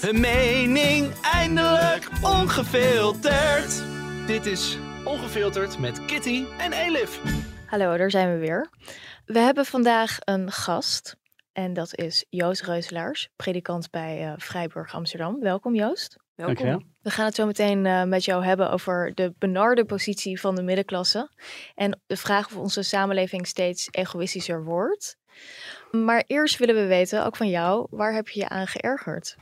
Hun mening eindelijk ongefilterd. Dit is Ongefilterd met Kitty en Elif. Hallo, daar zijn we weer. We hebben vandaag een gast. En dat is Joost Reuselaars, predikant bij uh, Vrijburg Amsterdam. Welkom Joost. Welkom. Dankjewel. We gaan het zo meteen uh, met jou hebben over de benarde positie van de middenklasse. En de vraag of onze samenleving steeds egoïstischer wordt. Maar eerst willen we weten, ook van jou, waar heb je je aan geërgerd?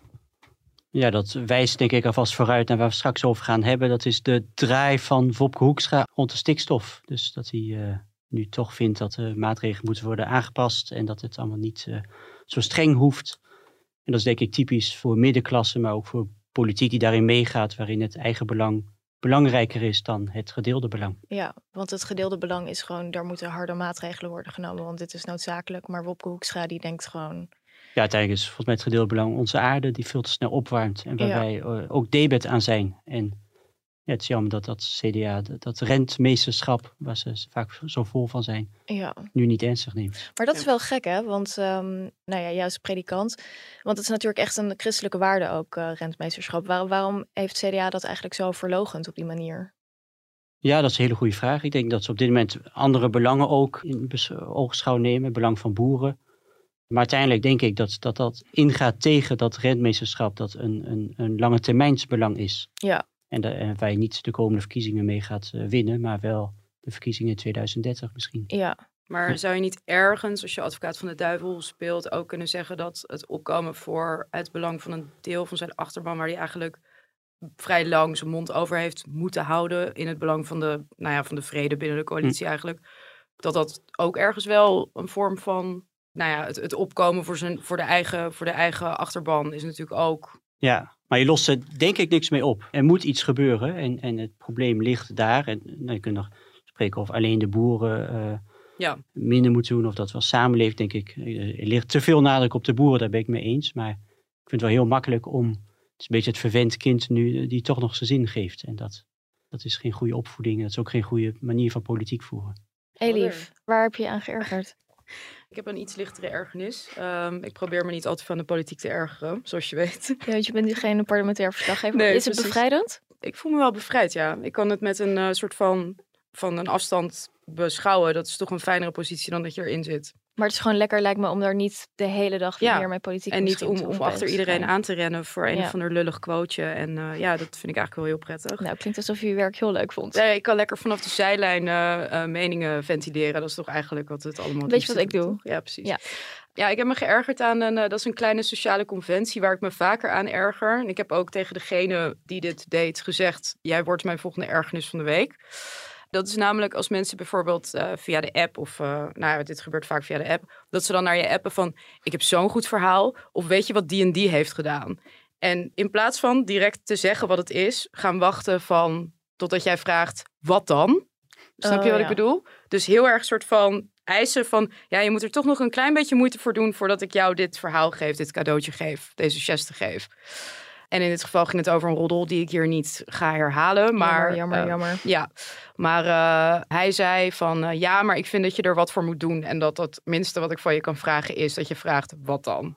Ja, dat wijst denk ik alvast vooruit naar waar we straks over gaan hebben. Dat is de draai van Wopke Hoekstra rond de stikstof. Dus dat hij uh, nu toch vindt dat de maatregelen moeten worden aangepast en dat het allemaal niet uh, zo streng hoeft. En dat is denk ik typisch voor middenklasse, maar ook voor politiek die daarin meegaat, waarin het eigen belang belangrijker is dan het gedeelde belang. Ja, want het gedeelde belang is gewoon, daar moeten harde maatregelen worden genomen, want dit is noodzakelijk. Maar Wopke Hoekstra die denkt gewoon, ja, uiteindelijk is volgens mij het gedeelde belang onze aarde die veel te snel opwarmt. En waar wij uh, ook debet aan zijn. En ja, het is jammer dat dat CDA, dat, dat rentmeesterschap, waar ze vaak zo vol van zijn, ja. nu niet ernstig neemt. Maar dat is wel gek hè, want um, nou ja, juist predikant. Want het is natuurlijk echt een christelijke waarde ook, uh, rentmeesterschap. Waar, waarom heeft CDA dat eigenlijk zo verlogend op die manier? Ja, dat is een hele goede vraag. Ik denk dat ze op dit moment andere belangen ook in oogschouw nemen. Het belang van boeren, maar uiteindelijk denk ik dat dat, dat ingaat tegen dat rentmeesterschap dat een, een, een lange termijnsbelang is. Ja. En, de, en waar je niet de komende verkiezingen mee gaat uh, winnen, maar wel de verkiezingen in 2030 misschien. Ja. Maar zou je niet ergens, als je advocaat van de duivel speelt, ook kunnen zeggen dat het opkomen voor het belang van een deel van zijn achterban, waar hij eigenlijk vrij lang zijn mond over heeft moeten houden in het belang van de, nou ja, van de vrede binnen de coalitie hm. eigenlijk, dat dat ook ergens wel een vorm van nou ja, het, het opkomen voor, zijn, voor, de eigen, voor de eigen achterban is natuurlijk ook. Ja, maar je lost er denk ik niks mee op. Er moet iets gebeuren en, en het probleem ligt daar. En nou, je kunt nog spreken of alleen de boeren uh, ja. minder moeten doen of dat wel samenleeft, denk ik. Er ligt te veel nadruk op de boeren, daar ben ik mee eens. Maar ik vind het wel heel makkelijk om, het is een beetje het verwend kind nu, die toch nog zijn zin geeft. En dat, dat is geen goede opvoeding, dat is ook geen goede manier van politiek voeren. Elief, waar heb je je aan geërgerd? Ik heb een iets lichtere ergernis. Um, ik probeer me niet altijd van de politiek te ergeren, zoals je weet. Ja, want je bent geen parlementair verslaggever. Nee, is het bevrijdend? Ik voel me wel bevrijd, ja. Ik kan het met een uh, soort van, van een afstand beschouwen. Dat is toch een fijnere positie dan dat je erin zit. Maar het is gewoon lekker, lijkt me, om daar niet de hele dag ja. meer met politiek En niet om, om achter iedereen aan te rennen voor een ja. of ander lullig quoteje. En uh, ja, dat vind ik eigenlijk wel heel prettig. Nou, klinkt alsof je je werk heel leuk vond. Nee, ik kan lekker vanaf de zijlijn uh, uh, meningen ventileren. Dat is toch eigenlijk wat het allemaal Weet je wat ik doe? Ja, precies. Ja. Ja, ik heb me geërgerd aan een, dat is een kleine sociale conventie waar ik me vaker aan erger. En ik heb ook tegen degene die dit deed gezegd, jij wordt mijn volgende ergernis van de week. Dat is namelijk als mensen bijvoorbeeld uh, via de app of, uh, nou ja, dit gebeurt vaak via de app, dat ze dan naar je appen van, ik heb zo'n goed verhaal, of weet je wat die en die heeft gedaan? En in plaats van direct te zeggen wat het is, gaan wachten van, totdat jij vraagt, wat dan? Snap je Oh, wat ja. ik bedoel? Dus heel erg soort van eisen van, ja, je moet er toch nog een klein beetje moeite voor doen voordat ik jou dit verhaal geef, dit cadeautje geef, deze geste geef. En in dit geval ging het over een roddel die ik hier niet ga herhalen. Maar, jammer, eh, jammer. Ja, maar eh, hij zei van eh, ja, maar ik vind dat je er wat voor moet doen. En dat het minste wat ik van je kan vragen is dat je vraagt wat dan.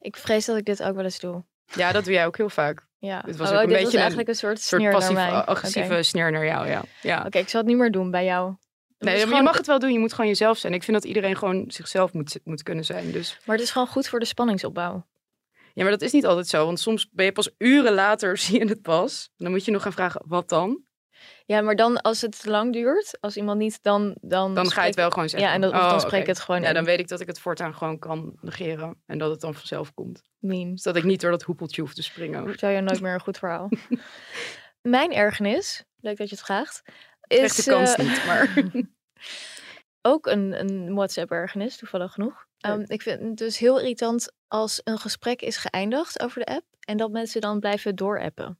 Ik vrees dat ik dit ook wel eens doe. Ja, dat doe jij ook heel vaak. Ja. Dit was oh, ook een beetje een eigenlijk een soort soort sneer naar mij. passief-agressieve sneer naar jou. Ja, ja. Oké, ik zal het niet meer doen bij jou. Nee, je mag het wel doen. Je moet gewoon jezelf zijn. Ik vind dat iedereen gewoon zichzelf moet, moet kunnen zijn. Dus Maar het is gewoon goed voor de spanningsopbouw. Ja, maar dat is niet altijd zo. Want soms ben je pas uren later zie je het pas. Dan moet je nog gaan vragen wat dan. Ja, maar dan als het lang duurt, als iemand niet, dan... Dan, Dan ga je het wel gewoon zeggen. Ja, en dan, Oh, dan spreek ik het gewoon Ja, in. dan weet ik dat ik het voortaan gewoon kan negeren. En dat het dan vanzelf komt. Mean. Dus dat ik niet door dat hoepeltje hoef te springen. Vertel je nooit meer een goed verhaal. Mijn ergernis, leuk dat je het vraagt, is de kans eh, niet, maar... ook een, een WhatsApp-ergernis, toevallig genoeg. Ehm, ik vind het dus heel irritant als een gesprek is geëindigd over de app en dat mensen dan blijven doorappen.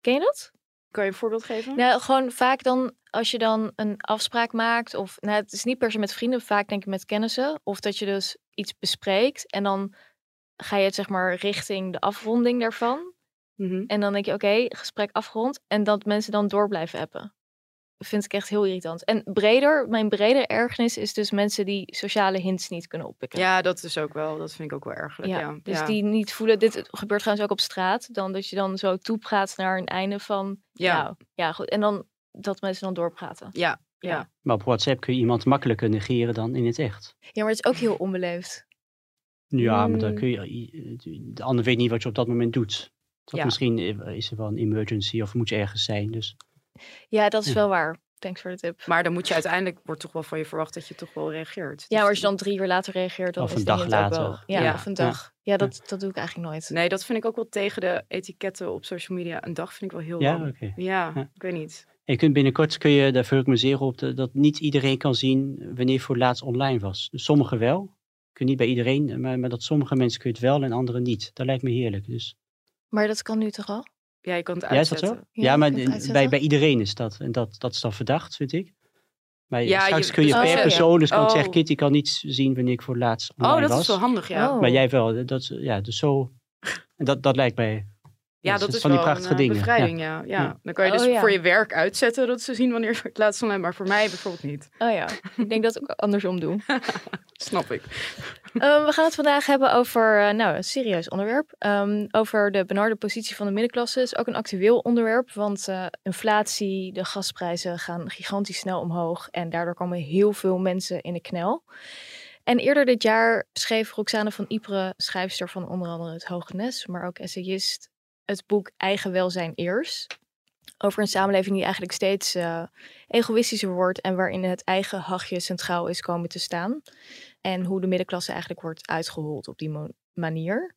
Ken je dat? Kan je een voorbeeld geven? Nou, gewoon vaak dan, als je dan een afspraak maakt, of nou, het is niet per se met vrienden, vaak denk ik met kennissen, of dat je dus iets bespreekt en dan ga je het zeg maar richting de afronding daarvan. Mhm. En dan denk je, oké, gesprek afgerond. En dat mensen dan door blijven appen. Vind ik echt heel irritant. En breder, mijn brede ergernis is dus mensen die sociale hints niet kunnen oppikken. Ja, dat is ook wel, dat vind ik ook wel ergerlijk. Ja, dus ja. die niet voelen, dit gebeurt trouwens ook op straat, dan dat je dan zo toepraat naar een einde van, Ja. nou, ja goed. En dan dat mensen dan doorpraten. Ja, ja. Ja. Maar op WhatsApp kun je iemand makkelijker negeren dan in het echt. Ja, maar het is ook heel onbeleefd. Ja, maar dan Mm. kun je, de ander weet niet wat je op dat moment doet. Ja. misschien is er wel een emergency of moet je ergens zijn. Dus Ja, dat is Ja. wel waar. Thanks voor de tip. Maar dan moet je uiteindelijk, wordt toch wel van je verwacht dat je toch wel reageert. ja, Dus maar als je dan drie uur later reageert, dan Of is een dag later. wel. Ja, Ja. of een dag. Ja, dat, dat doe ik eigenlijk nooit. Nee, dat vind ik ook wel tegen de etiketten op social media. Een dag vind ik wel heel ja, lang. oké. Ja, Ja. ik weet niet. Je kunt binnenkort, kun je, daar verheug ik me zeer op, de- dat niet iedereen kan zien wanneer je voor het laatst online was. Dus sommigen wel. Kun niet bij iedereen, maar, maar dat sommige mensen kun je het wel en anderen niet. Dat lijkt me heerlijk. Dus, Maar dat kan nu toch al? Ja, je kan het ja, is dat zo? Ja, maar bij, bij iedereen is dat. En dat, dat is dan verdacht, vind ik. Maar Ja, straks je- kun je per persoon, dus kan ik zeggen, Oh. Kitty kan niet zien wanneer ik voor het laatst online Oh, dat was. is wel handig, ja. Oh. Maar jij wel. Dat, ja, dus zo. En dat, dat lijkt mij. Ja, dat is die wel prachtige een eh, dingen. bevrijding, ja. Ja. Ja. Dan kan je dus Oh, ja. voor je werk uitzetten dat ze zien wanneer je het laatst online, maar voor mij bijvoorbeeld niet. Oh ja, ik denk dat ik ook andersom doe. Snap ik. Eh, we gaan het vandaag hebben over eh, nou, een serieus onderwerp. Ehm, over de benarde positie van de middenklasse. is ook een actueel onderwerp, want eh, inflatie, de gasprijzen gaan gigantisch snel omhoog. En daardoor komen heel veel mensen in de knel. En eerder dit jaar schreef Roxane van Ypres, schrijfster van onder andere Het Hoge Nes, maar ook essayist, het boek Eigen Welzijn Eerst. Over een samenleving die eigenlijk steeds eh, egoïstischer wordt en waarin het eigen hachje centraal is komen te staan. En hoe de middenklasse eigenlijk wordt uitgehold op die manier.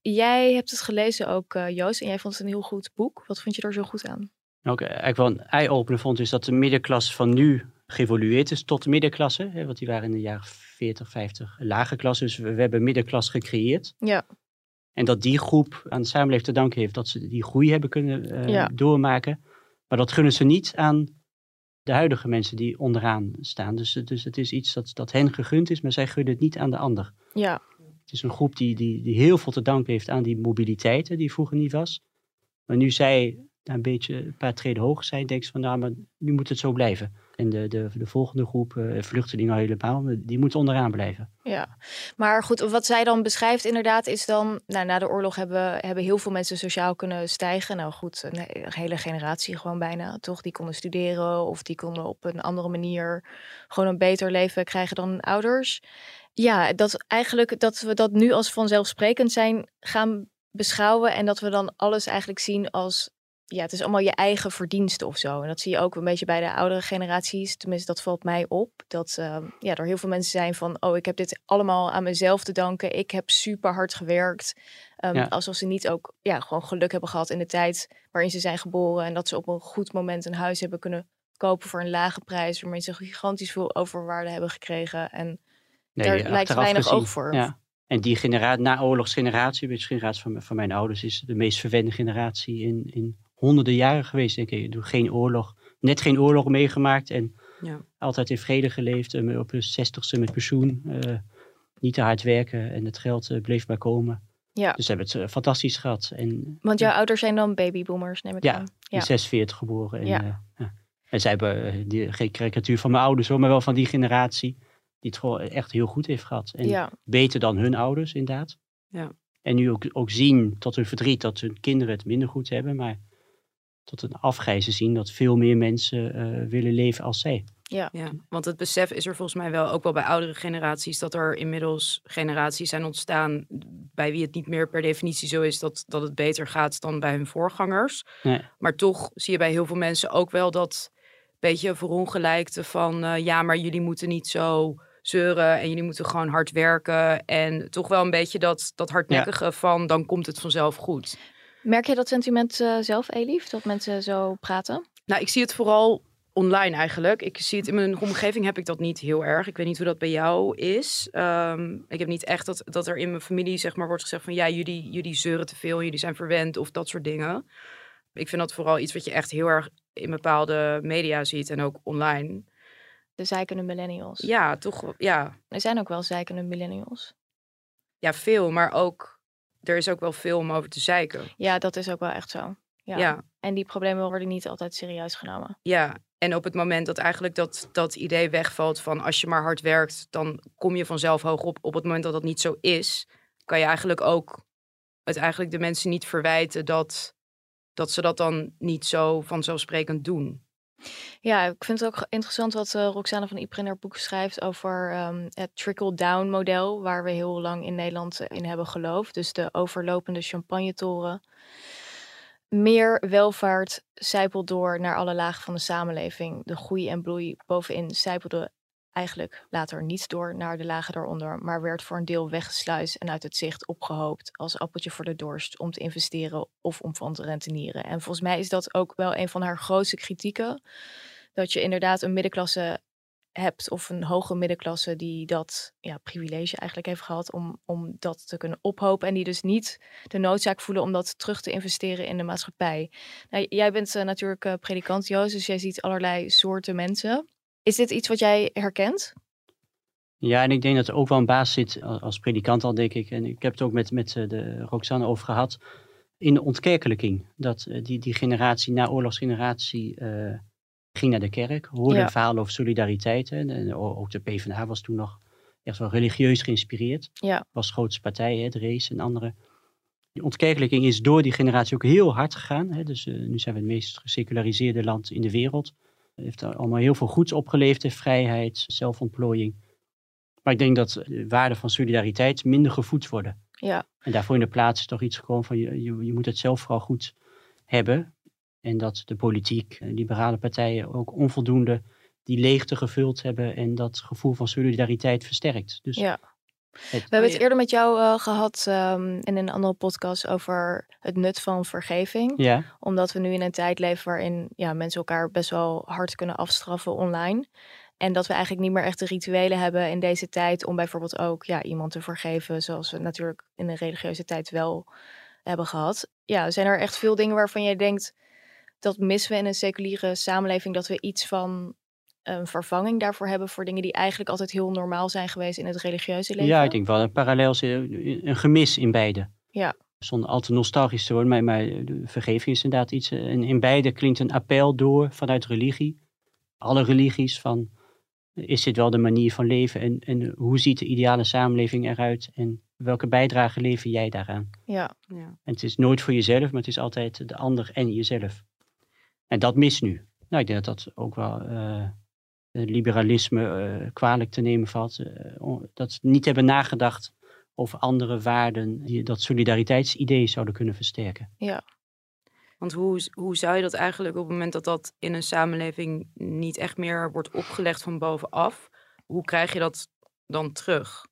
Jij hebt het gelezen ook, eh, Joost, en jij vond het een heel goed boek. Wat vond je er zo goed aan? Ook eigenlijk wel een eye-opener vond, is dat de middenklasse van nu geëvolueerd is tot de middenklasse. Hè, want die waren in de jaren 40, 50 een lage klasse. Dus we, we hebben middenklasse gecreëerd. Ja. En dat die groep aan de samenleving te danken heeft dat ze die groei hebben kunnen eh, Ja. doormaken. Maar dat gunnen ze niet aan de huidige mensen die onderaan staan. Dus, dus het is iets dat, dat hen gegund is, maar zij gunnen het niet aan de ander. Ja, Het is een groep die, die, die heel veel te danken heeft aan die mobiliteit, hè, die vroeger niet was. Maar nu zij een beetje een paar treden hoger zijn, denken ze van nou, maar nu moet het zo blijven. En de, de, de volgende groep, eh, vluchtelingen al helemaal, die moet onderaan blijven. ja. Maar goed, wat zij dan beschrijft inderdaad is dan... Nou, na de oorlog hebben, hebben heel veel mensen sociaal kunnen stijgen. Nou goed, een he- hele generatie gewoon bijna, toch? Die konden studeren of die konden op een andere manier... gewoon een beter leven krijgen dan hun ouders. Ja, dat eigenlijk dat we dat nu als vanzelfsprekend zijn gaan beschouwen... en dat we dan alles eigenlijk zien als ja, het is allemaal je eigen verdienste of zo. En dat zie je ook een beetje bij de oudere generaties. Tenminste, dat valt mij op. Dat eh, ja, er heel veel mensen zijn van... oh, ik heb dit allemaal aan mezelf te danken. Ik heb super hard gewerkt. Ehm, Ja. Alsof ze niet ook ja, gewoon geluk hebben gehad in de tijd... waarin ze zijn geboren. En dat ze op een goed moment een huis hebben kunnen kopen... voor een lage prijs. Waarmee ze gigantisch veel overwaarde hebben gekregen. En Daar lijkt weinig oog voor. Ja. En die generatie, naoorlogsgeneratie, de generatie van, van mijn ouders, is de meest verwende generatie in, in honderden jaren geweest, denk ik. Geen oorlog, net geen oorlog meegemaakt en Ja. altijd in vrede geleefd. En op hun zestigste met pensioen, eh, niet te hard werken en het geld eh, bleef maar komen. Ja. Dus ze hebben het eh, fantastisch gehad. En Want jouw ouders zijn dan babyboomers, neem ik Ja, aan. in Ja. 46 geboren. En, Ja. en zij hebben eh, die, geen karikatuur van mijn ouders, hoor, maar wel van die generatie. Die het gewoon echt heel goed heeft gehad. En beter dan hun ouders, inderdaad. Ja. En nu ook, ook zien tot hun verdriet dat hun kinderen het minder goed hebben. Maar tot een afgrijzen zien dat veel meer mensen eh, willen leven als zij. Ja, want het besef is er volgens mij wel ook wel bij oudere generaties dat er inmiddels generaties zijn ontstaan bij wie het niet meer per definitie zo is dat, dat het beter gaat dan bij hun voorgangers. Nee. Maar toch zie je bij heel veel mensen ook wel dat beetje verongelijkte van eh, ja, maar jullie moeten niet zo zeuren en jullie moeten gewoon hard werken en toch wel een beetje dat, dat hardnekkige van dan komt het vanzelf goed. Merk je dat sentiment eh, zelf, Elif? Dat mensen zo praten? Nou, ik zie het vooral online eigenlijk. Ik zie het in mijn omgeving heb ik dat niet heel erg. Ik weet niet hoe dat bij jou is. Ehm, ik heb niet echt dat, dat er in mijn familie zeg maar wordt gezegd van ja, jullie, jullie zeuren te veel, jullie zijn verwend of dat soort dingen. Ik vind dat vooral iets wat je echt heel erg in bepaalde media ziet en ook online. De zeikende millennials. Ja, toch, ja, Er zijn ook wel zeikende millennials. ja, veel, maar ook, er is ook wel veel om over te zeiken. Ja, dat is ook wel echt zo. Ja. Ja, En die problemen worden niet altijd serieus genomen. ja. En op het moment dat eigenlijk dat, dat idee wegvalt van als je maar hard werkt, dan kom je vanzelf hoog op. Op het moment dat dat niet zo is, kan je eigenlijk ook het eigenlijk de mensen niet verwijten dat, dat ze dat dan niet zo vanzelfsprekend doen. Ja, ik vind het ook interessant wat eh, Roxane van Ypres in haar boek schrijft over ehm, het trickle-down model, waar we heel lang in Nederland eh, in hebben geloofd. Dus de overlopende champagnetoren. Meer welvaart zijpelt door naar alle lagen van de samenleving. De groei en bloei bovenin zijpelde eigenlijk later niet door naar de lagen daaronder, maar werd voor een deel weggesluist en uit het zicht opgehoopt als appeltje voor de dorst om te investeren of om van te rentenieren. En volgens mij is dat ook wel een van haar grootste kritieken, dat je inderdaad een middenklasse hebt of een hoge middenklasse die dat ja, privilege eigenlijk heeft gehad om, om dat te kunnen ophopen en die dus niet de noodzaak voelen om dat terug te investeren in de maatschappij. Nou, jij bent eh, natuurlijk eh, predikant Joost, dus jij ziet allerlei soorten mensen. Is dit iets wat jij herkent? Ja, en ik denk dat er ook wel een basis zit als predikant al, denk ik. En ik heb het ook met, met eh, de Roxanne over gehad. In de ontkerkelijking. Dat eh, die, die generatie, na oorlogsgeneratie, eh, ging naar de kerk. Hoorde Ja. verhalen over solidariteit. hè. En, ook de PvdA was toen nog echt wel religieus geïnspireerd. Ja. Was grootste partij, hè, de race en andere. Die ontkerkelijking is door die generatie ook heel hard gegaan. Hè. Dus nu zijn we het meest geseculariseerde land in de wereld. Heeft er allemaal heel veel goeds opgeleverd. hè. Vrijheid, zelfontplooiing. Maar ik denk dat de waarden van solidariteit minder gevoed worden. Ja, En daarvoor in de plaats is toch iets gekomen van je, je, je moet het zelf vooral goed hebben. En dat de politiek, en liberale partijen ook onvoldoende die leegte gevuld hebben en dat gevoel van solidariteit versterkt. Dus ja. We hebben het eerder met jou eh, gehad ehm, in een andere podcast over het nut van vergeving. ja, Omdat we nu in een tijd leven waarin ja, mensen elkaar best wel hard kunnen afstraffen online. En dat we eigenlijk niet meer echt de rituelen hebben in deze tijd om bijvoorbeeld ook ja, iemand te vergeven, zoals we natuurlijk in de religieuze tijd wel hebben gehad. Ja, zijn er echt veel dingen waarvan jij denkt dat missen we in een seculiere samenleving, dat we iets van een vervanging daarvoor hebben voor dingen die eigenlijk altijd heel normaal zijn geweest in het religieuze leven? ja, ik denk wel een parallel, een gemis in beide. Ja. Zonder al te nostalgisch te worden, maar, maar de vergeving is inderdaad iets. eh, En in beide klinkt een appel door vanuit religie. Alle religies van, is dit wel de manier van leven? En, en hoe ziet de ideale samenleving eruit? En welke bijdrage lever jij daaraan? Ja, Ja. En het is nooit voor jezelf, maar het is altijd de ander en jezelf. En dat mist nu. Nou, ik denk dat dat ook wel eh, liberalisme eh, kwalijk te nemen valt. eh, dat ze niet hebben nagedacht over andere waarden die dat solidariteitsidee zouden kunnen versterken. Want hoe, hoe zou je dat eigenlijk op het moment dat dat in een samenleving niet echt meer wordt opgelegd van bovenaf, hoe krijg je dat dan terug?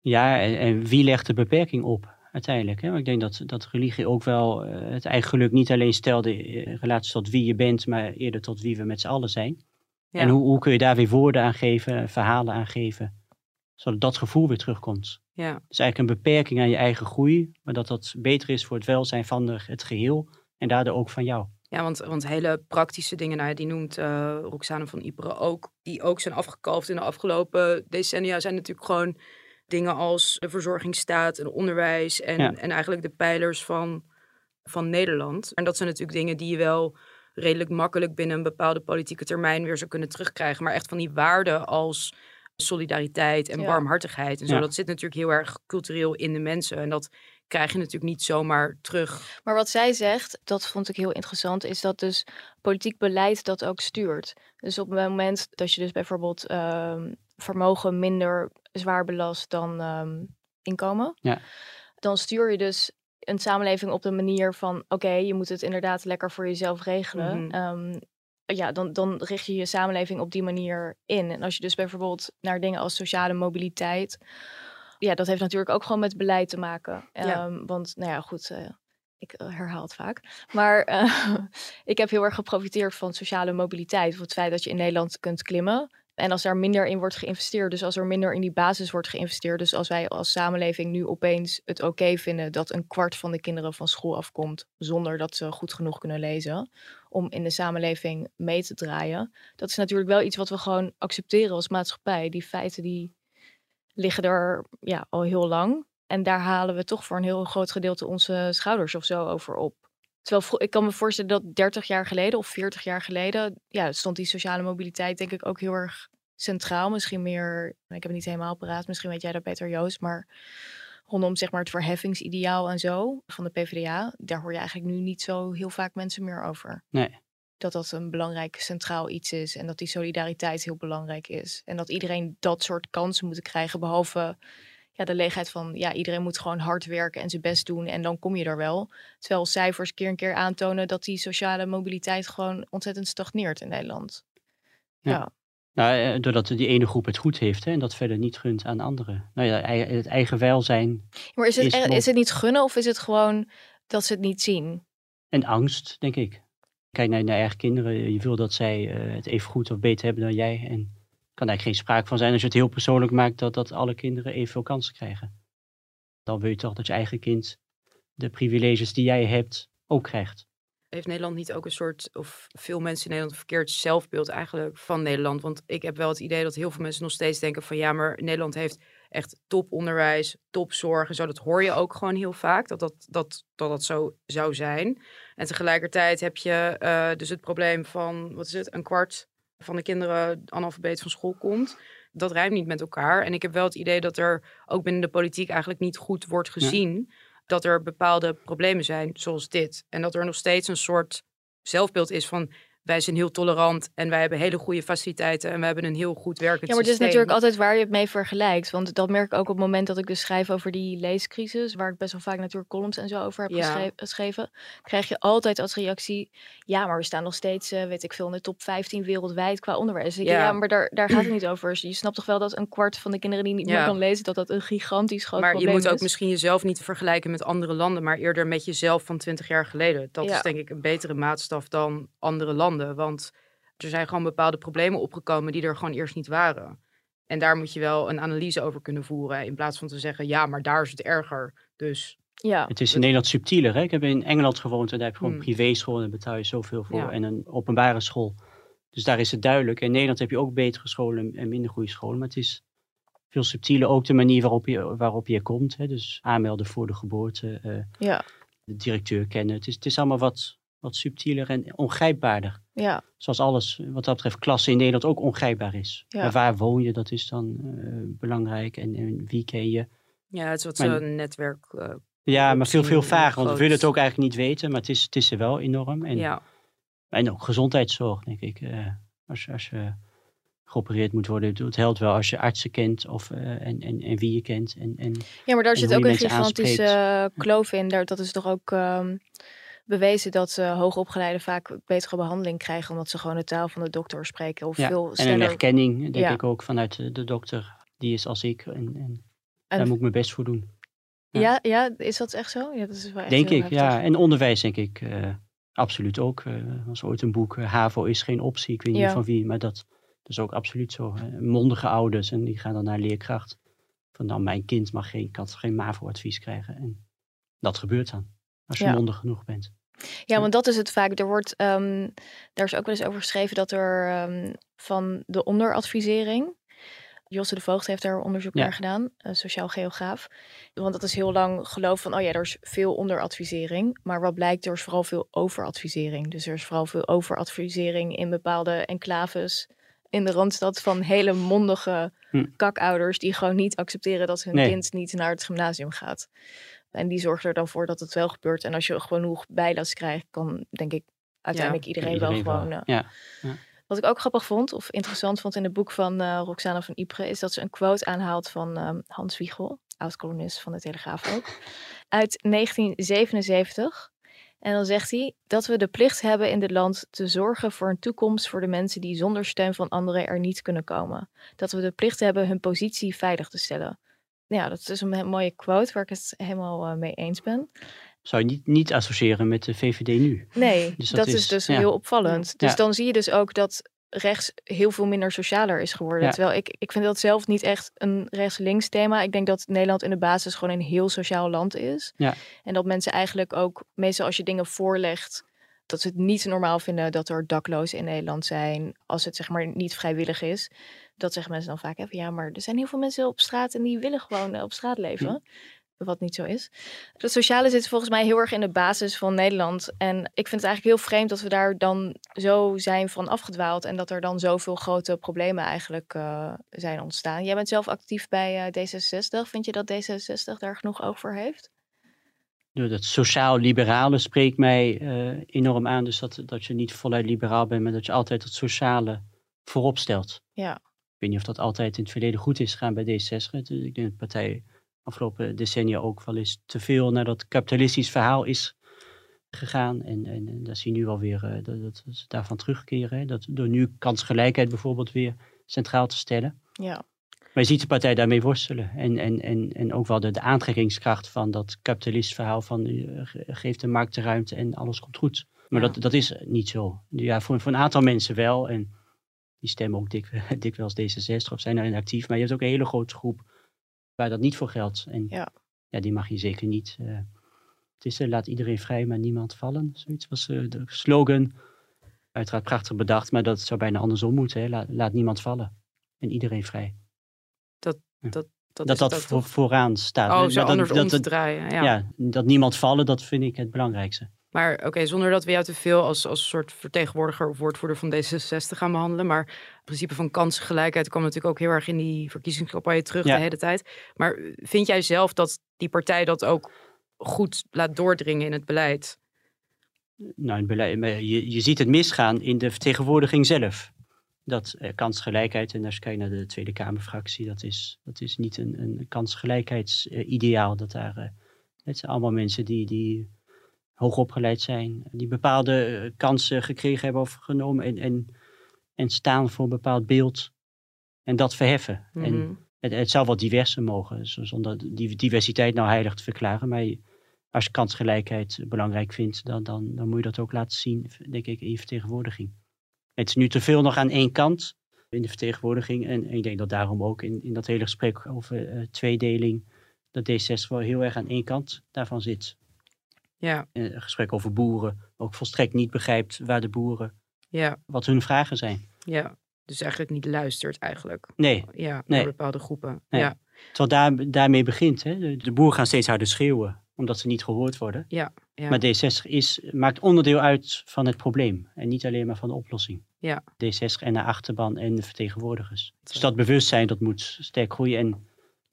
Ja, en, en wie legt de beperking op uiteindelijk? Hè? Want ik denk dat, dat religie ook wel eh, het eigen geluk niet alleen stelde in relatie tot wie je bent, maar eerder tot wie we met z'n allen zijn. Ja. En hoe, hoe kun je daar weer woorden aan geven, verhalen aan geven, zodat dat gevoel weer terugkomt. Ja, Dus eigenlijk een beperking aan je eigen groei, maar dat dat beter is voor het welzijn van de, het geheel en daardoor ook van jou. ja want, want hele praktische dingen, nou ja, die noemt eh Roxane van Ypres ook, die ook zijn afgekalfd in de afgelopen decennia, zijn natuurlijk gewoon dingen als de verzorgingsstaat en onderwijs en, Ja. en eigenlijk de pijlers van, van Nederland. En dat zijn natuurlijk dingen die je wel redelijk makkelijk binnen een bepaalde politieke termijn weer zou kunnen terugkrijgen. Maar echt van die waarden als solidariteit en Ja. barmhartigheid en zo, Ja. dat zit natuurlijk heel erg cultureel in de mensen. En dat krijg je natuurlijk niet zomaar terug. Maar wat zij zegt, dat vond ik heel interessant, is dat dus politiek beleid dat ook stuurt. Dus op het moment dat je dus bijvoorbeeld ehm, vermogen minder zwaar belast dan ehm, inkomen, Ja. dan stuur je dus een samenleving op de manier van, oké, je moet het inderdaad lekker voor jezelf regelen. Mhm. Ehm, ja, dan, dan richt je je samenleving op die manier in. En als je dus bijvoorbeeld naar dingen als sociale mobiliteit, ja, dat heeft natuurlijk ook gewoon met beleid te maken. Ja. Ehm, want, nou ja, goed, eh, ik eh, herhaal het vaak. Maar eh, ik heb heel erg geprofiteerd van sociale mobiliteit. Van het feit dat je in Nederland kunt klimmen. En als daar minder in wordt geïnvesteerd, dus als er minder in die basis wordt geïnvesteerd, dus als wij als samenleving nu opeens het oké vinden dat een kwart van de kinderen van school afkomt zonder dat ze goed genoeg kunnen lezen, om in de samenleving mee te draaien, dat is natuurlijk wel iets wat we gewoon accepteren als maatschappij. Die feiten die liggen er ja, al heel lang. En daar halen we toch voor een heel groot gedeelte onze schouders of zo over op. Terwijl ik kan me voorstellen dat 30 jaar geleden of 40 jaar geleden, ja, stond die sociale mobiliteit denk ik ook heel erg centraal. Misschien meer, ik heb het niet helemaal paraat, misschien weet jij dat beter Joost, maar rondom zeg maar het verheffingsideaal en zo van de PvdA, daar hoor je eigenlijk nu niet zo heel vaak mensen meer over. Nee. Dat dat een belangrijk centraal iets is en dat die solidariteit heel belangrijk is. En dat iedereen dat soort kansen moet krijgen, behalve ja, de leegheid van ja, iedereen moet gewoon hard werken en zijn best doen en dan kom je er wel. Terwijl cijfers keer en keer aantonen dat die sociale mobiliteit gewoon ontzettend stagneert in Nederland. Ja. ja. Nou, eh, doordat die ene groep het goed heeft hè, en dat verder niet gunt aan anderen. Nou ja, het eigen welzijn. Maar is het, is, het niet gunnen of is het gewoon dat ze het niet zien? En angst, denk ik. Kijk naar je eigen kinderen. Je wil dat zij uh, het even goed of beter hebben dan jij. En kan eigenlijk geen sprake van zijn als je het heel persoonlijk maakt dat, dat alle kinderen evenveel kansen krijgen. Dan wil je toch dat je eigen kind de privileges die jij hebt ook krijgt. Heeft Nederland niet ook een soort, of veel mensen in Nederland, een verkeerd zelfbeeld eigenlijk van Nederland? Want ik heb wel het idee dat heel veel mensen nog steeds denken van ja, maar Nederland heeft echt toponderwijs, topzorg en zo. Dat hoor je ook gewoon heel vaak, dat dat, dat, dat, dat zo zou zijn. En tegelijkertijd heb je uh, dus het probleem van, wat is het, een kwart van de kinderen analfabeet van school komt. Dat rijmt niet met elkaar. En ik heb wel het idee dat er ook binnen de politiek eigenlijk niet goed wordt gezien dat er bepaalde problemen zijn, zoals dit. En dat er nog steeds een soort zelfbeeld is van wij zijn heel tolerant en wij hebben hele goede faciliteiten en we hebben een heel goed werkend Ja, maar het is natuurlijk altijd waar je het mee vergelijkt. Want dat merk ik ook op het moment dat ik dus schrijf over die leescrisis, waar ik best wel vaak natuurlijk columns en zo over heb ja. geschreven, krijg je altijd als reactie, ja, maar we staan nog steeds, uh, weet ik veel, in de top 15 wereldwijd qua onderwijs. Ja. ja, maar daar, daar gaat het niet over. Je snapt toch wel dat een kwart van de kinderen die niet meer kan lezen, dat dat een gigantisch groot maar probleem is. Maar je moet ook misschien jezelf niet vergelijken met andere landen, maar eerder met jezelf van 20 jaar geleden. Dat is denk ik een betere maatstaf dan andere landen. Want er zijn gewoon bepaalde problemen opgekomen die er gewoon eerst niet waren. En daar moet je wel een analyse over kunnen voeren. In plaats van te zeggen, ja, maar daar is het erger. Dus ja. Het is in Nederland subtieler. Hè? Ik heb in Engeland gewoond en daar heb je gewoon hmm. privéschool en daar betaal je zoveel voor. En een openbare school. Dus daar is het duidelijk. In Nederland heb je ook betere scholen en minder goede scholen. Maar het is veel subtieler. Ook de manier waarop je, waarop je komt. Hè? Dus aanmelden voor de geboorte. Uh, ja. De directeur kennen. Het is, het is allemaal wat, wat subtieler en ongrijpbaarder. Ja. Zoals alles wat dat betreft klasse in Nederland ook ongrijpbaar is. Ja. waar woon je, dat is dan uh, belangrijk. En, en, wie ken je. Ja, het is wat zo'n netwerk. Uh, ja, maar veel, veel vager. Want we willen het ook eigenlijk niet weten. Maar het is, het is er wel enorm. En, ja. en ook gezondheidszorg, denk ik. Uh, als, als je geopereerd moet worden. Het helpt wel als je artsen kent of, en, en, en wie je kent. En, en, ja, maar daar zit ook een gigantische kloof in. Daar, dat is toch ook... Um, bewezen dat uh, hoogopgeleiden vaak betere behandeling krijgen omdat ze gewoon de taal van de dokter spreken. Of ja, veel en een erkenning, denk ja. ik ook, vanuit de dokter. Die is als ik en, en, en daar moet ik mijn best voor doen. Ja. ja, ja, is dat echt zo? Ja, dat is wel echt denk ik, ja. En onderwijs, denk ik, uh, absoluut ook. Er uh, was ooit een boek, HAVO is geen optie. Ik weet niet van wie, maar dat, dat is ook absoluut zo. Mondige ouders en die gaan dan naar leerkracht. Van nou, mijn kind mag geen, kan geen MAVO-advies krijgen. En dat gebeurt dan. Als je mondig genoeg bent. Ja, want dat is het vaak. Er wordt, um, daar is ook wel eens over geschreven dat er um, van de onderadvisering. Josse de Voogd heeft daar onderzoek naar gedaan, een sociaal geograaf. Want dat is heel lang geloof van, oh ja, er is veel onderadvisering. Maar wat blijkt, er is vooral veel overadvisering. Dus er is vooral veel overadvisering in bepaalde enclaves in de Randstad van hele mondige hm. kakouders die gewoon niet accepteren dat hun kind niet naar het gymnasium gaat. En die zorgt er dan voor dat het wel gebeurt. En als je genoeg bijles krijgt, kan denk ik uiteindelijk iedereen, wel gewoon. Uh, ja. ja. Wat ik ook grappig vond, of interessant vond in het boek van uh, Roxana van Ypres, is dat ze een quote aanhaalt van um, Hans Wiegel, oud-columnist van de Telegraaf ook, uit 1977. En dan zegt hij dat we de plicht hebben in dit land te zorgen voor een toekomst voor de mensen die zonder steun van anderen er niet kunnen komen. Dat we de plicht hebben hun positie veilig te stellen ja, dat is een mooie quote waar ik het helemaal uh, mee eens ben. Zou je niet, niet associëren met de VVD nu? Nee, dus dat, is, dus heel opvallend. Dus dan zie je dus ook dat rechts heel veel minder socialer is geworden. Ja. Terwijl ik, ik vind dat zelf niet echt een rechts-links thema. Ik denk dat Nederland in de basis gewoon een heel sociaal land is. Ja. En dat mensen eigenlijk ook, meestal als je dingen voorlegt, dat ze het niet normaal vinden dat er daklozen in Nederland zijn, als het zeg maar niet vrijwillig is. Dat zeggen mensen dan vaak even, ja, maar er zijn heel veel mensen op straat en die willen gewoon eh, op straat leven. Wat niet zo is. Het sociale zit volgens mij heel erg in de basis van Nederland. En ik vind het eigenlijk heel vreemd dat we daar dan zo zijn van afgedwaald. En dat er dan zoveel grote problemen eigenlijk eh, zijn ontstaan. Jij bent zelf actief bij eh, D66. Vind je dat D66 daar genoeg voor heeft? Nou, Dat sociaal-liberale spreekt mij eh, enorm aan. Dus dat, dat je niet voluit liberaal bent, maar dat je altijd het sociale voorop stelt. Ja. Ik weet niet of dat altijd in het verleden goed is gegaan bij D66. Het- Ik denk dat de partij afgelopen decennia ook wel eens te veel naar dat kapitalistisch verhaal is gegaan. En, en, en daar zie je nu alweer uh, dat, dat ze daarvan terugkeren. Hè. Dat, door nu kansgelijkheid bijvoorbeeld weer centraal te stellen. Ja. Maar je ziet de partij daarmee worstelen. En, en, en, en ook wel de, de aantrekkingskracht van dat kapitalistisch verhaal van uh, ge- geeft de markt de ruimte en alles komt goed. Maar Ja. dat, dat is niet zo. Ja, voor, voor een aantal mensen wel. En die stemmen ook dik, dikwijls D66 of zijn daarin actief. Maar je hebt ook een hele grote groep waar dat niet voor geldt. En Ja. ja, die mag je zeker niet. eh, het is eh, laat iedereen vrij, maar niemand vallen. Zoiets was eh, de slogan. Uiteraard prachtig bedacht, maar dat zou bijna andersom moeten. Hè? Laat, laat niemand vallen en iedereen vrij. Dat, dat, dat, voor, vooraan staat. Oh, Dat- zo dat, anders dat, om te draaien. Ja. ja, dat niemand vallen, dat vind ik het belangrijkste. Maar oké, zonder dat we jou te veel als, als soort vertegenwoordiger of woordvoerder van D66 gaan behandelen. Maar het principe van kansengelijkheid kwam natuurlijk ook heel erg in die verkiezingscampagne terug Ja. de hele tijd. Maar vind jij zelf dat die partij dat ook goed laat doordringen in het beleid? Nou, het beleid- je, je ziet het misgaan in de vertegenwoordiging zelf. Dat eh, kansgelijkheid, en als je kijkt naar de Tweede Kamerfractie, dat is, dat is niet een, een kansgelijkheidsideaal. dat daar, eh, het zijn allemaal mensen die, die hoog opgeleid zijn, die bepaalde eh, kansen gekregen hebben of genomen en, en, en staan voor een bepaald beeld en dat verheffen. En Mhm. het, het zou wel diverser mogen, zonder die diversiteit nou heilig te verklaren. Maar als je kansgelijkheid belangrijk vindt, dan, dan, dan moet je dat ook laten zien, denk ik, in je vertegenwoordiging. Het is nu te veel nog aan één kant in de vertegenwoordiging. En, en ik denk dat daarom ook in, in dat hele gesprek over eh, tweedeling, dat D66 wel heel erg aan één kant daarvan zit. Ja, In een gesprek over boeren ook volstrekt niet begrijpt waar de boeren, ja, wat hun vragen zijn. ja. Dus eigenlijk niet luistert eigenlijk. Nee, Ja, Nee. naar bepaalde groepen. Nee. Ja, terwijl daar, daarmee begint. Hè. De, de boeren gaan steeds harder schreeuwen, omdat ze niet gehoord worden. ja, ja. Maar D60 is, maakt onderdeel uit van het probleem en niet alleen maar van de oplossing. Ja. D60 en de achterban en de vertegenwoordigers. Dus dat bewustzijn dat moet sterk groeien. En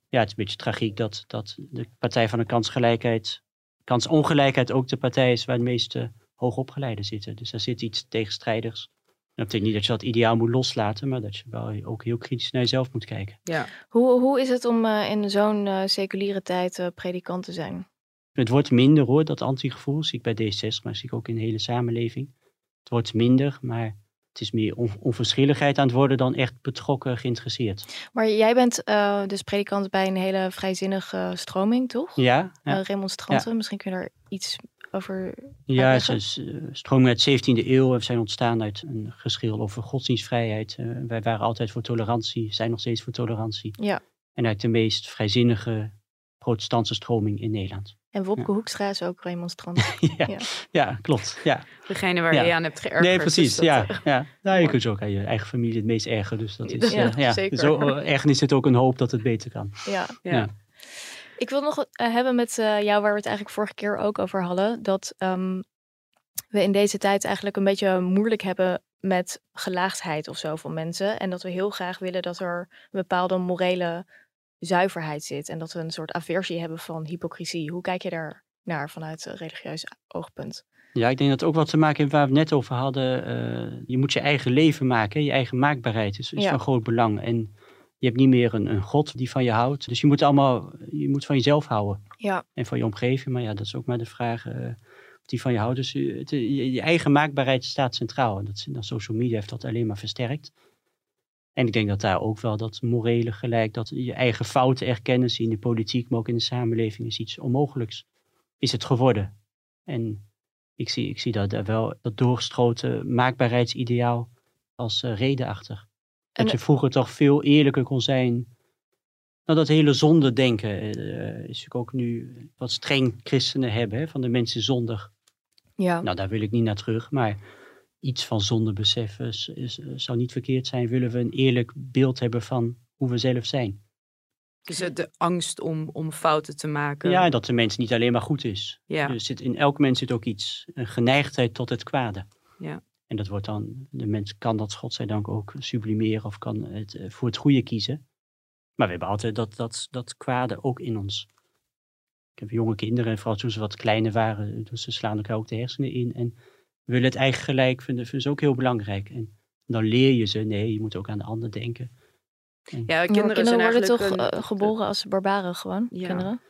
ja, het is een beetje tragiek dat, dat de Partij van de Kansgelijkheid, kansongelijkheid ook de partij is waar de meeste hoogopgeleiden zitten. Dus daar zit iets tegenstrijdigs. En dat betekent niet dat je dat ideaal moet loslaten, maar dat je wel ook heel kritisch naar jezelf moet kijken. ja. Hoe, hoe is het om eh, in zo'n eh, seculiere tijd eh, predikant te zijn? Het wordt minder hoor, dat antigevoel. Zie ik bij D60, maar zie ik ook in de hele samenleving. Het wordt minder, maar het is meer on- onverschilligheid aan het worden dan echt betrokken geïnteresseerd. Maar jij bent eh, dus predikant bij een hele vrijzinnige stroming, toch? Ja, ja. Eh, remonstranten. Misschien kun je daar iets over... ja het uitleggen? is uh, stroming uit de 17e eeuw. We zijn ontstaan uit een geschil over godsdienstvrijheid. Eh, wij waren altijd voor tolerantie, zijn nog steeds voor tolerantie. Ja. En uit de meest vrijzinnige protestantse stroming in Nederland. En Wopke Hoekstra is ook remonstrant. ja, Ja. ja. klopt. Ja. Degene waar Ja. je aan hebt geërgerd. Nee, dus precies. ja, eh, ja. Nou, je kunt je ook aan je eigen familie het meest ergen. Dus dat is, Ja, eh, ja. zeker. Zo ergens zit ook een hoop dat het beter kan. ja. ja. Ja. Ik wil nog eh, hebben met eh, jou, waar we het eigenlijk vorige keer ook over hadden, dat ehm, we in deze tijd eigenlijk een beetje moeilijk hebben met gelaagdheid of zo van mensen. En dat we heel graag willen dat er een bepaalde morele zuiverheid zit. En dat we een soort aversie hebben van hypocrisie. Hoe kijk je daar naar vanuit een religieus oogpunt? Ja, ik denk dat het ook wat te maken heeft waar we het net over hadden. eh, je moet je eigen leven maken, hè. je eigen maakbaarheid is, is Ja. van groot belang. En je hebt niet meer een, een God die van je houdt. Dus je moet allemaal, je moet van jezelf houden Ja, en van je omgeving. Maar ja, dat is ook maar de vraag eh, of die van je houdt. Dus je, het- je, je eigen maakbaarheid staat centraal. En dat, dan social media heeft dat alleen maar versterkt. En ik denk dat daar ook wel dat morele gelijk, dat je eigen fouten erkennen, zie je in de politiek, maar ook in de samenleving, is iets onmogelijks. Is het geworden. En ik zie, ik zie dat daar wel, dat doorgestroten maakbaarheidsideaal als eh, reden achter. En- Dat je vroeger toch veel eerlijker kon zijn. Nou, dat hele zondedenken eh, is natuurlijk ook nu wat streng christenen hebben, hè, van de mensen zondig. Ja. Nou, daar wil ik niet naar terug, maar iets van zondebesef is, is, zou niet verkeerd zijn. Willen we een eerlijk beeld hebben van hoe we zelf zijn. Dus het- de angst om, om fouten te maken. Ja, dat de mens niet alleen maar goed is. Ja. Dus zit, in elk mens zit ook iets, een geneigdheid tot het kwade. Ja. En dat wordt dan, de mens kan dat godzijdank ook sublimeren of kan het eh, voor het goede kiezen. Maar we hebben altijd dat, dat, dat kwade ook in ons. Ik heb jonge kinderen, en vooral toen ze wat kleiner waren, dus ze slaan elkaar ook de hersenen in. En willen het eigen gelijk vinden, vinden ze ook heel belangrijk. En dan leer je ze, nee, je moet ook aan de ander denken. Ja, kinderen, kinderen, zijn worden eigenlijk toch een- eh, geboren als barbaren gewoon, Ja. kinderen?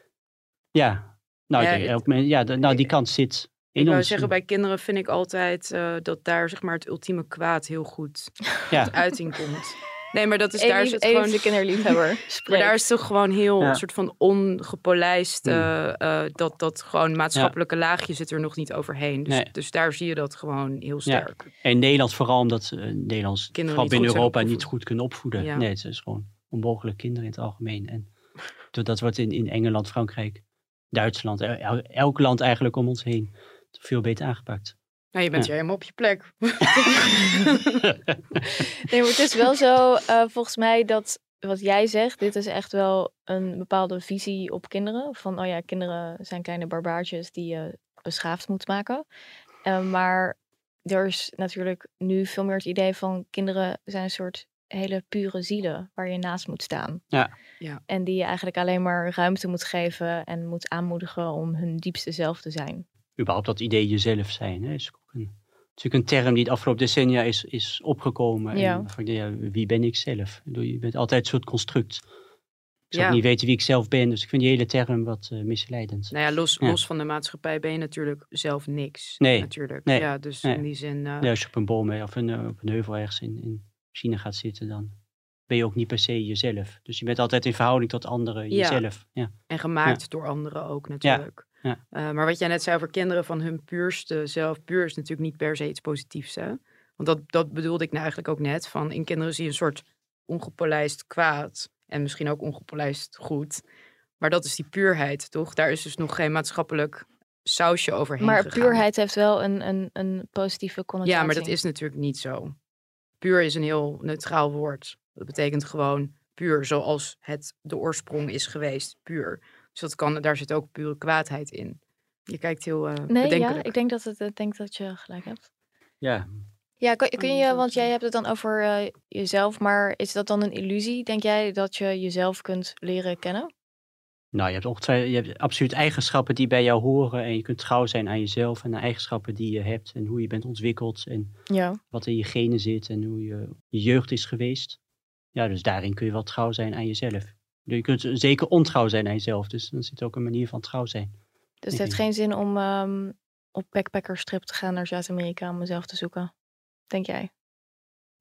Ja, nou, Ja, elk men- ja, de- nou die kant zit in Ik ons. zeggen, bij kinderen vind ik altijd eh, dat daar zeg maar het ultieme kwaad heel goed ja. tot uiting komt. Nee, maar dat is daar is het gewoon. de kinderliefhebber. Maar daar is toch gewoon heel Ja. een soort van ongepolijst. Hmm. eh, eh, dat, dat gewoon maatschappelijke laagje zit er nog niet overheen. Dus, Nee. dus daar zie je dat gewoon heel sterk. En Nederland vooral omdat uh, Nederlands, Kinderen vooral binnen Europa, niet goed kunnen opvoeden. Ja. Nee, het is gewoon onmogelijk kinderen in het algemeen. En dat- wordt in, in Engeland, Frankrijk, Duitsland, el- elk land eigenlijk om ons heen veel beter aangepakt. Nou, je bent Ja. helemaal op je plek. Nee, maar het is wel zo, eh, volgens mij, dat wat jij zegt, dit is echt wel een bepaalde visie op kinderen. Van, oh ja, kinderen zijn kleine barbaartjes die je beschaafd moet maken. Eh, maar er is natuurlijk nu veel meer het idee van kinderen zijn een soort hele pure zielen waar je naast moet staan. Ja. Ja. En die je eigenlijk alleen maar ruimte moet geven en moet aanmoedigen om hun diepste zelf te zijn. Überhaupt dat idee jezelf zijn. Hè, is natuurlijk een term die de afgelopen decennia is, is opgekomen. Ja. En denk, ja, wie ben ik zelf? Je bent altijd een soort construct. Ik zou Ja. niet weten wie ik zelf ben, dus ik vind die hele term wat eh, misleidend. Nou ja, los, Ja. los van de maatschappij ben je natuurlijk zelf niks. Nee. Natuurlijk. Nee. Ja, dus Nee. in die zin. Ja, als je op een boom eh, of een, op een heuvel ergens in, in China gaat zitten, dan ben je ook niet per se jezelf. Dus je bent altijd in verhouding tot anderen jezelf. Ja. En gemaakt door anderen ook natuurlijk. Ja. Eh, maar wat jij net zei over kinderen van hun puurste zelf, puur is natuurlijk niet per se iets positiefs. Hè? Want dat, dat bedoelde ik nou eigenlijk ook net. Van in kinderen zie je een soort ongepolijst kwaad. En misschien ook ongepolijst goed. Maar dat is die puurheid, toch? Daar is dus nog geen maatschappelijk sausje overheen Maar gegaan. puurheid heeft wel een, een, een positieve connotatie. Ja, maar dat is natuurlijk niet zo. Puur is een heel neutraal woord. Dat betekent gewoon puur zoals het de oorsprong is geweest. Puur. Dus dat kan, daar zit ook pure kwaadheid in. Je kijkt heel eh Nee, ja, ik denk dat, het, ik denk dat je gelijk hebt. ja, Ja, kun, kun je, want jij hebt het dan over eh, jezelf, maar is dat dan een illusie? Denk jij dat je jezelf kunt leren kennen? nou je hebt, ongetwijfeld, je hebt absoluut eigenschappen die bij jou horen. En je kunt trouw zijn aan jezelf en de eigenschappen die je hebt. En hoe je bent ontwikkeld en Ja. wat in je genen zit en hoe je, je jeugd is geweest. Ja, dus daarin kun je wel trouw zijn aan jezelf. Je kunt zeker ontrouw zijn aan jezelf. Dus dan zit ook een manier van trouw zijn. Dus het heeft geen zin om ehm, op backpackerstrip te gaan naar Zuid-Amerika om mezelf te zoeken. Denk jij?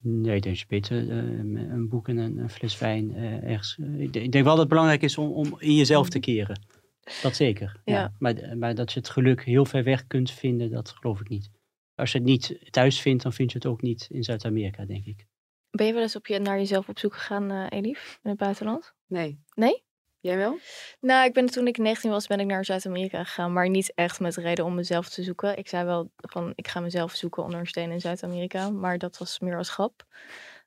Nee, ik denk je beter eh, een boek en een, een fles wijn eh, ergens... eh, ik, denk- wel dat het belangrijk is om, om in jezelf te keren. Dat zeker. Ja. Ja. Maar, maar dat je het geluk heel ver weg kunt vinden, dat geloof ik niet. Als je het niet thuis vindt, dan vind je het ook niet in Zuid-Amerika, denk ik. Ben je wel eens op je, naar jezelf op zoek gegaan, Elif, in het buitenland? Nee. Nee? Jij wel? Nou, ik ben toen ik 19 was, ben ik naar Zuid-Amerika gegaan, maar niet echt met reden om mezelf te zoeken. Ik zei wel van, ik ga mezelf zoeken onder een steen in Zuid-Amerika, maar dat was meer als grap.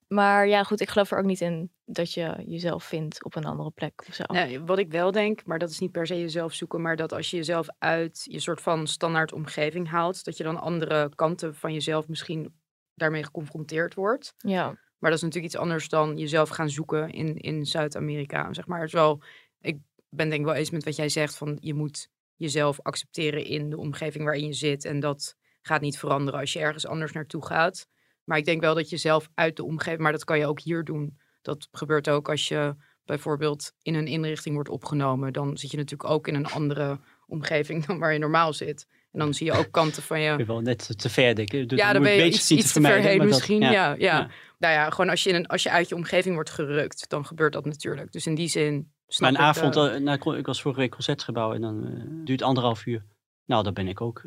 Maar ja, goed, ik geloof er ook niet in dat je jezelf vindt op een andere plek of zo. Nee, wat ik wel denk, maar dat is niet per se jezelf zoeken, maar dat als je jezelf uit je soort van standaard omgeving haalt, dat je dan andere kanten van jezelf misschien daarmee geconfronteerd wordt. Ja, Maar dat is natuurlijk iets anders dan jezelf gaan zoeken in, in Zuid-Amerika. Zeg maar, het is wel, ik ben denk ik wel eens met wat jij zegt, van je moet jezelf accepteren in de omgeving waarin je zit. En dat gaat niet veranderen als je ergens anders naartoe gaat. Maar ik denk wel dat je zelf uit de omgeving, maar dat kan je ook hier doen. Dat gebeurt ook als je bijvoorbeeld in een inrichting wordt opgenomen. Dan zit je natuurlijk ook in een andere omgeving dan waar je normaal zit. En dan zie je ook kanten van je, wel net te ver, denk ik. Ja, dan ben je iets, iets te ver heen dat- misschien. ja, ja. ja. Nou ja, gewoon als je, in een, als je uit je omgeving wordt gerukt, dan gebeurt dat natuurlijk. Dus in die zin snap Maar een ik, avond, eh, eh, nou, ik was vorige week concertgebouw en dan eh, duurt anderhalf uur. Nou, dan ben ik ook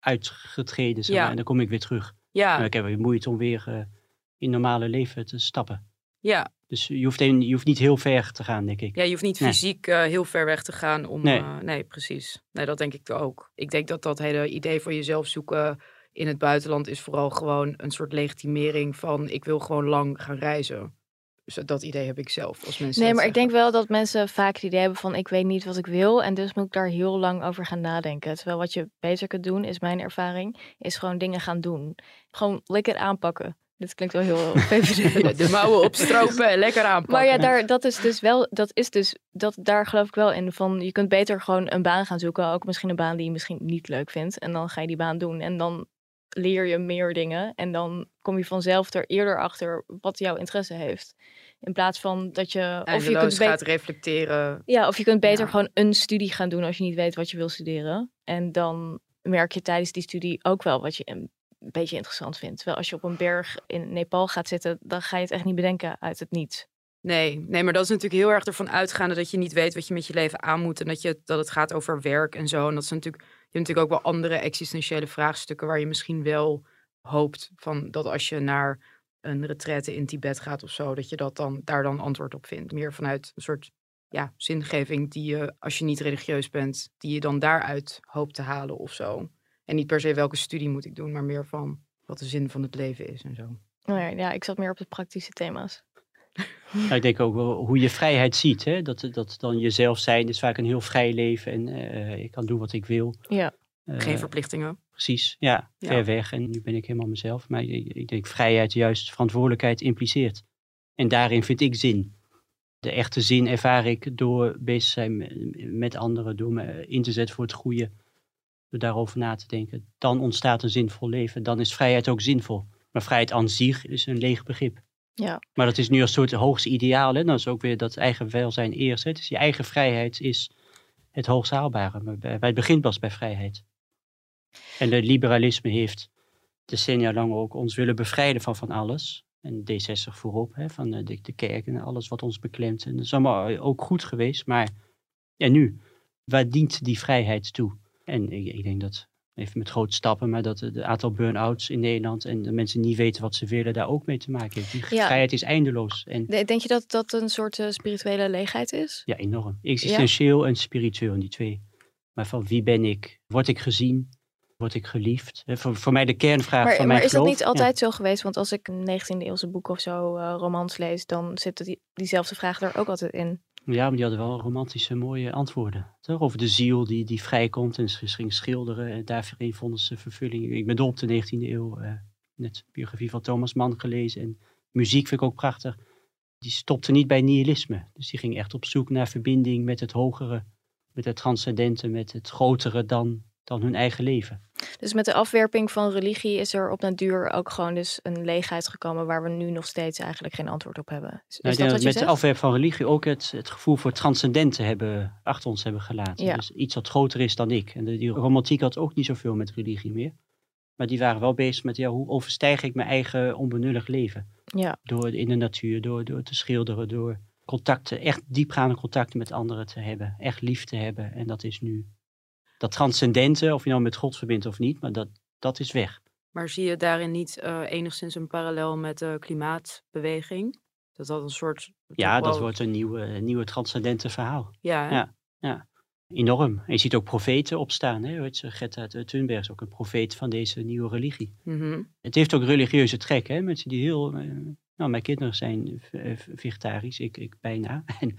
uitgetreden, zeg maar, en dan kom ik weer terug. ja, Maar ik heb weer moeite om weer in normale leven te stappen. Ja, Dus je hoeft, je hoeft niet heel ver te gaan, denk ik. ja je hoeft niet Nee. fysiek eh, heel ver weg te gaan om... Nee. Nee. nee, precies. Nee, dat denk ik ook. Ik denk dat dat hele idee van jezelf zoeken in het buitenland is vooral gewoon een soort legitimering van ik wil gewoon lang gaan reizen. Dus dat idee heb ik zelf als mensen Nee, maar ik denk wel dat mensen vaak het idee hebben van ik weet niet wat ik wil en dus moet ik daar heel lang over gaan nadenken. Terwijl wat je beter kunt doen, is mijn ervaring, is gewoon dingen gaan doen. Gewoon lekker aanpakken. Dit klinkt wel heel De, VVD. de mouwen opstropen en lekker aanpakken. Maar ja, daar, dat is dus wel, dat is dus, dat, daar geloof ik wel in. Van, je kunt beter gewoon een baan gaan zoeken. Ook misschien een baan die je misschien niet leuk vindt. En dan ga je die baan doen. En dan leer je meer dingen. En dan kom je vanzelf er eerder achter wat jouw interesse heeft. In plaats van dat je. Of je kunt gaat reflecteren. ja, of je kunt beter Ja. gewoon een studie gaan doen als je niet weet wat je wil studeren. En dan merk je tijdens die studie ook wel wat je een beetje interessant vindt. Terwijl als je op een berg in Nepal gaat zitten, dan ga je het echt niet bedenken uit het niets. Nee, nee, maar dat is natuurlijk heel erg ervan uitgaande dat je niet weet wat je met je leven aan moet. En dat, je, dat het gaat over werk en zo. En dat is natuurlijk, je hebt natuurlijk ook wel andere existentiële vraagstukken waar je misschien wel hoopt van dat als je naar een retraite in Tibet gaat of zo, dat je dat dan, daar dan antwoord op vindt. Meer vanuit een soort ja, zingeving die je, als je niet religieus bent, die je dan daaruit hoopt te halen of zo. En niet per se welke studie moet ik doen, maar meer van wat de zin van het leven is en zo. Nou ja, ja, ik zat meer op de praktische thema's. Maar ik denk ook wel hoe je vrijheid ziet. Hè? Dat, dat dan jezelf zijn is vaak een heel vrij leven. En eh, ik kan doen wat ik wil. Ja. Eh, Geen verplichtingen. Precies, ja, Ja. ver weg. En nu ben ik helemaal mezelf. Maar ik, ik denk vrijheid juist verantwoordelijkheid impliceert. En daarin vind ik zin. De echte zin ervaar ik door bezig te zijn met- met anderen, door me in te zetten voor het goede, door daarover na te denken. Dan ontstaat een zinvol leven. Dan is vrijheid ook zinvol. Maar vrijheid aan zich is een leeg begrip. Ja. Maar dat is nu als soort hoogste ideaal. Hè? Dat is ook weer dat eigen welzijn eerst. Hè? Is je eigen vrijheid is het hoogst haalbare. Maar bij, het begint pas bij vrijheid. En de liberalisme heeft decennia lang ook ons willen bevrijden van van alles. En D60 voorop, hè, van de, de kerk en alles wat ons beklemt. En dat is allemaal ook goed geweest. Maar ja, nu, waar dient die vrijheid toe? En ik, ik denk dat, even met grote stappen, maar dat het aantal burn-outs in Nederland en de mensen niet weten wat ze willen, daar ook mee te maken heeft. Die Ja. vrijheid is eindeloos. En De- Denk je dat dat een soort eh, spirituele leegheid is? ja, enorm. Existentieel en spiritueel, die twee. Maar van wie ben ik? Word ik gezien? Word ik geliefd? Eh, Voor, voor mij de kernvraag Maar, van mijn maar is dat geloof. niet altijd zo geweest? Want als ik een 19e eeuwse boek of zo, eh, romans lees, dan zit die, diezelfde vraag er ook altijd in. Ja. maar die hadden wel romantische mooie antwoorden. Toch? Over de ziel die, die vrijkomt en ze ging schilderen. En daarin vonden ze vervulling. Ik ben dol op de 19e eeuw. eh, net biografie van Thomas Mann gelezen. En muziek vind ik ook prachtig. Die stopte niet bij nihilisme. Dus die ging echt op zoek naar verbinding met het hogere. Met het transcendente, met het grotere dan, dan hun eigen leven. Dus met de afwerping van religie is er op den duur ook gewoon dus een leegheid gekomen waar we nu nog steeds eigenlijk geen antwoord op hebben. Is, Nou, dat wat je met de afwerp van religie ook het, het gevoel voor transcendente hebben, achter ons hebben gelaten. Ja. Dus iets wat groter is dan ik. En de, die romantiek had ook niet zoveel met religie meer. Maar die waren wel bezig met ja, hoe overstijg ik mijn eigen onbenullig leven. Ja. Door in de natuur, door, door te schilderen, door contacten, echt diepgaande contacten met anderen te hebben. Echt lief te hebben. En dat is nu dat transcendente, of je nou met God verbindt of niet, maar dat, dat is weg. Maar zie je daarin niet eh, enigszins een parallel met de klimaatbeweging? Dat dat een soort... Ja, dat wordt een nieuwe, een nieuwe transcendente verhaal. Ja? Ja. Enorm. En je ziet ook profeten opstaan. Hè? Weet je, Greta Thunberg is ook een profeet van deze nieuwe religie. Mhm. Het heeft ook religieuze trek. Hè? Mensen die heel... eh, nou, mijn kinderen zijn vegetarisch. Ik, ik bijna. En,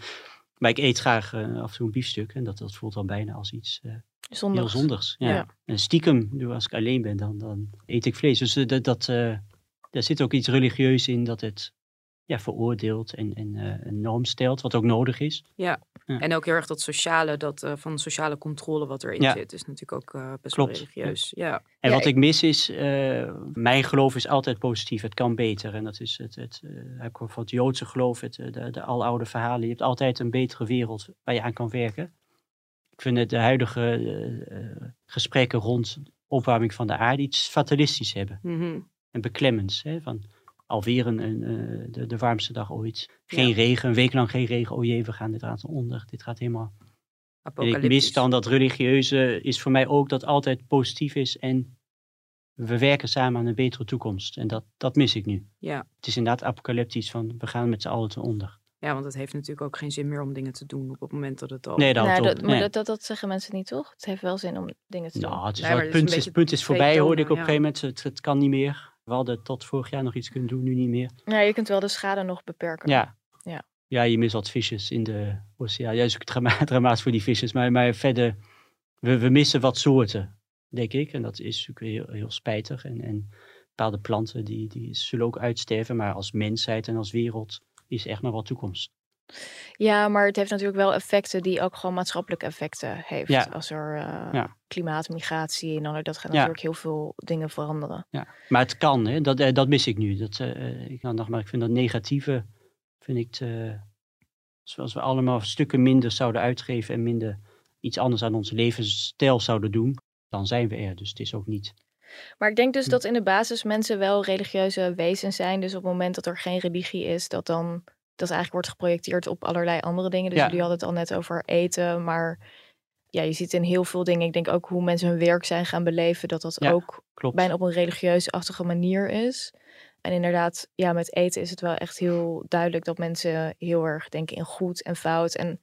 maar ik eet graag eh, af en toe een biefstuk. En dat, dat voelt al bijna als iets eh, heel zondigs. Ja. Ja. En stiekem, als ik alleen ben, dan, dan eet ik vlees. Dus eh, dat, dat, daar zit ook iets religieus in dat het ja, veroordeelt en, en een norm stelt. Wat ook nodig is. En ook heel erg dat sociale, dat eh, van sociale controle wat erin Ja. zit, is natuurlijk ook eh, best Klopt, wel religieus. Ja. En wat ik- ik mis is, eh, mijn geloof is altijd positief. Het kan beter. En dat is het, het heb ik van het Joodse geloof, het, de, de aloude verhalen. Je hebt altijd een betere wereld waar je aan kan werken. Ik vind het de huidige gesprekken rond opwarming van de aarde iets fatalistisch hebben. Mhm. En beklemmends. Hè? Van alweer een, een, eh, de, de warmste dag ooit. Geen Ja. regen, een week lang geen regen. Oh jee, we gaan dit gaat onder. Dit gaat helemaal en ik mis dan dat religieuze is voor mij ook dat altijd positief is en we werken samen aan een betere toekomst. En dat, dat mis ik nu. Ja. Het is inderdaad apocalyptisch van we gaan met z'n allen ten onder. Ja, want het heeft natuurlijk ook geen zin meer om dingen te doen op het moment dat het al... Nee, dat Nou, dat, op. maar Nee. dat, dat, dat zeggen mensen niet, toch? Het heeft wel zin om dingen te doen. Nou, het, is Nee, wel, maar het het is punt, is, punt is voorbij, hoorde ik op een gegeven moment. Het, het kan niet meer. We hadden tot vorig jaar nog iets kunnen doen, nu niet meer. Ja, je kunt wel de schade nog beperken. Ja. Ja. Ja, je mist wat visjes in de oceaan. Is ook drama- dramatisch voor die visjes. Maar, maar verder, we, we missen wat soorten, denk ik. En dat is natuurlijk heel, heel spijtig. En, en bepaalde planten die, die zullen ook uitsterven. Maar als mensheid en als wereld is echt nog wat toekomst. Ja, maar het heeft natuurlijk wel effecten die ook gewoon maatschappelijke effecten heeft. Ja. Als er eh, Ja. klimaatmigratie en dan dat gaat Ja. natuurlijk heel veel dingen veranderen. Ja. Maar het kan, hè? Dat, eh, dat mis ik nu. Dat, eh, ik, nou, nog maar, ik vind dat negatieve, vind ik te, als we- allemaal stukken minder zouden uitgeven en minder iets anders aan onze levensstijl zouden doen, dan zijn we er. Dus het is ook niet. Maar ik denk dus Hm. dat in de basis mensen wel religieuze wezens zijn. Dus op het moment dat er geen religie is, dat dan dat eigenlijk wordt geprojecteerd op allerlei andere dingen. Dus Ja. jullie hadden het al net over eten, maar ja, je ziet in heel veel dingen. Ik denk ook hoe mensen hun werk zijn gaan beleven, dat dat Ja. ook Klopt. bijna op een religieus-achtige manier is. En inderdaad, ja, met eten is het wel echt heel duidelijk dat mensen heel erg denken in goed en fout. En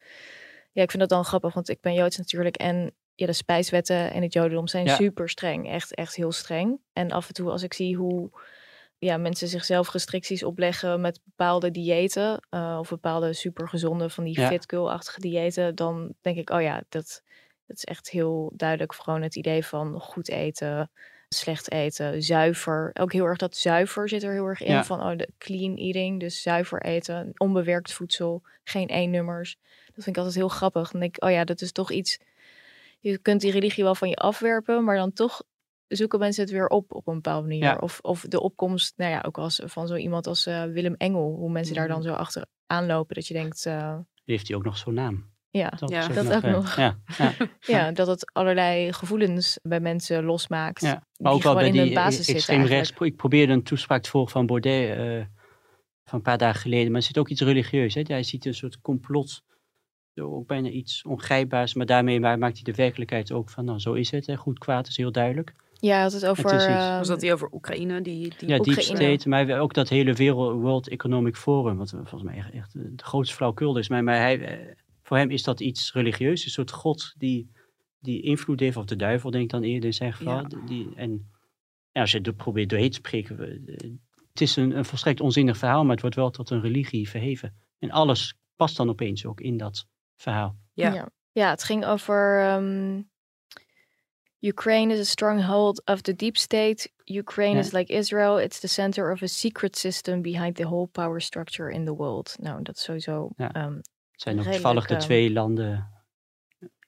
ja, ik vind dat dan grappig, want ik ben Joods natuurlijk. En ja, de spijswetten in het Jodendom zijn Ja. super streng. Echt, echt heel streng. En af en toe als ik zie hoe ja, mensen zichzelf restricties opleggen met bepaalde diëten. eh, of bepaalde supergezonde van die Ja. fit girl-achtige diëten. Dan denk ik, oh ja, dat, dat is echt heel duidelijk gewoon het idee van goed eten, slecht eten, zuiver. Ook heel erg dat zuiver zit er heel erg in. Ja. Van oh, de clean eating, dus zuiver eten, onbewerkt voedsel, geen één-nummers. Dat vind ik altijd heel grappig. Dan denk ik, oh ja, dat is toch iets... Je kunt die religie wel van je afwerpen, maar dan toch zoeken mensen het weer op op een bepaalde manier. Ja. Of, of de opkomst, nou ja, ook als van zo iemand als eh, Willem Engel. Hoe mensen daar dan zo achter aanlopen. Dat je denkt, eh, Heeft hij ook nog zo'n naam? ja, toch? Ja, dat ook nog. Ja, ja. ja, dat het allerlei gevoelens bij mensen losmaakt. Ja, die Maar ook wel gewoon bij in die de basis zitten extreem rechts. Ik probeerde een toespraak te volgen van Baudet eh, van een paar dagen geleden. Maar er zit ook iets religieus. Hè? Hij ziet een soort complot. Zo ook bijna iets ongrijpbaars. Maar daarmee ma- maakt hij de werkelijkheid ook van, nou zo is het. Hè? Goed, kwaad is heel duidelijk. Ja, had het over... Was dat die over Oekraïne? Die, die... Ja, deep Oekraïne. state. Maar ook dat hele wereld, World Economic Forum. Wat volgens mij echt, echt de grootste flauwkul is. Maar, maar hij, eh, voor hem is dat iets religieus. Een soort god die, die invloed heeft. Of de duivel denk ik dan eerder in zijn geval. Ja. Die, en ja, als je er probeert doorheen te spreken. eh, Het is een, een volstrekt onzinnig verhaal. Maar het wordt wel tot een religie verheven. En alles past dan opeens ook in dat verhaal. Ja. Ja. ja, het ging over... ehm, Ukraine is a stronghold of the deep state. Ukraine Ja. is like Israel. It's the center of a secret system behind the whole power structure in the world. Nou, dat is sowieso... Ja. ehm, Het zijn ook Redelijk, toevallig de ehm, twee landen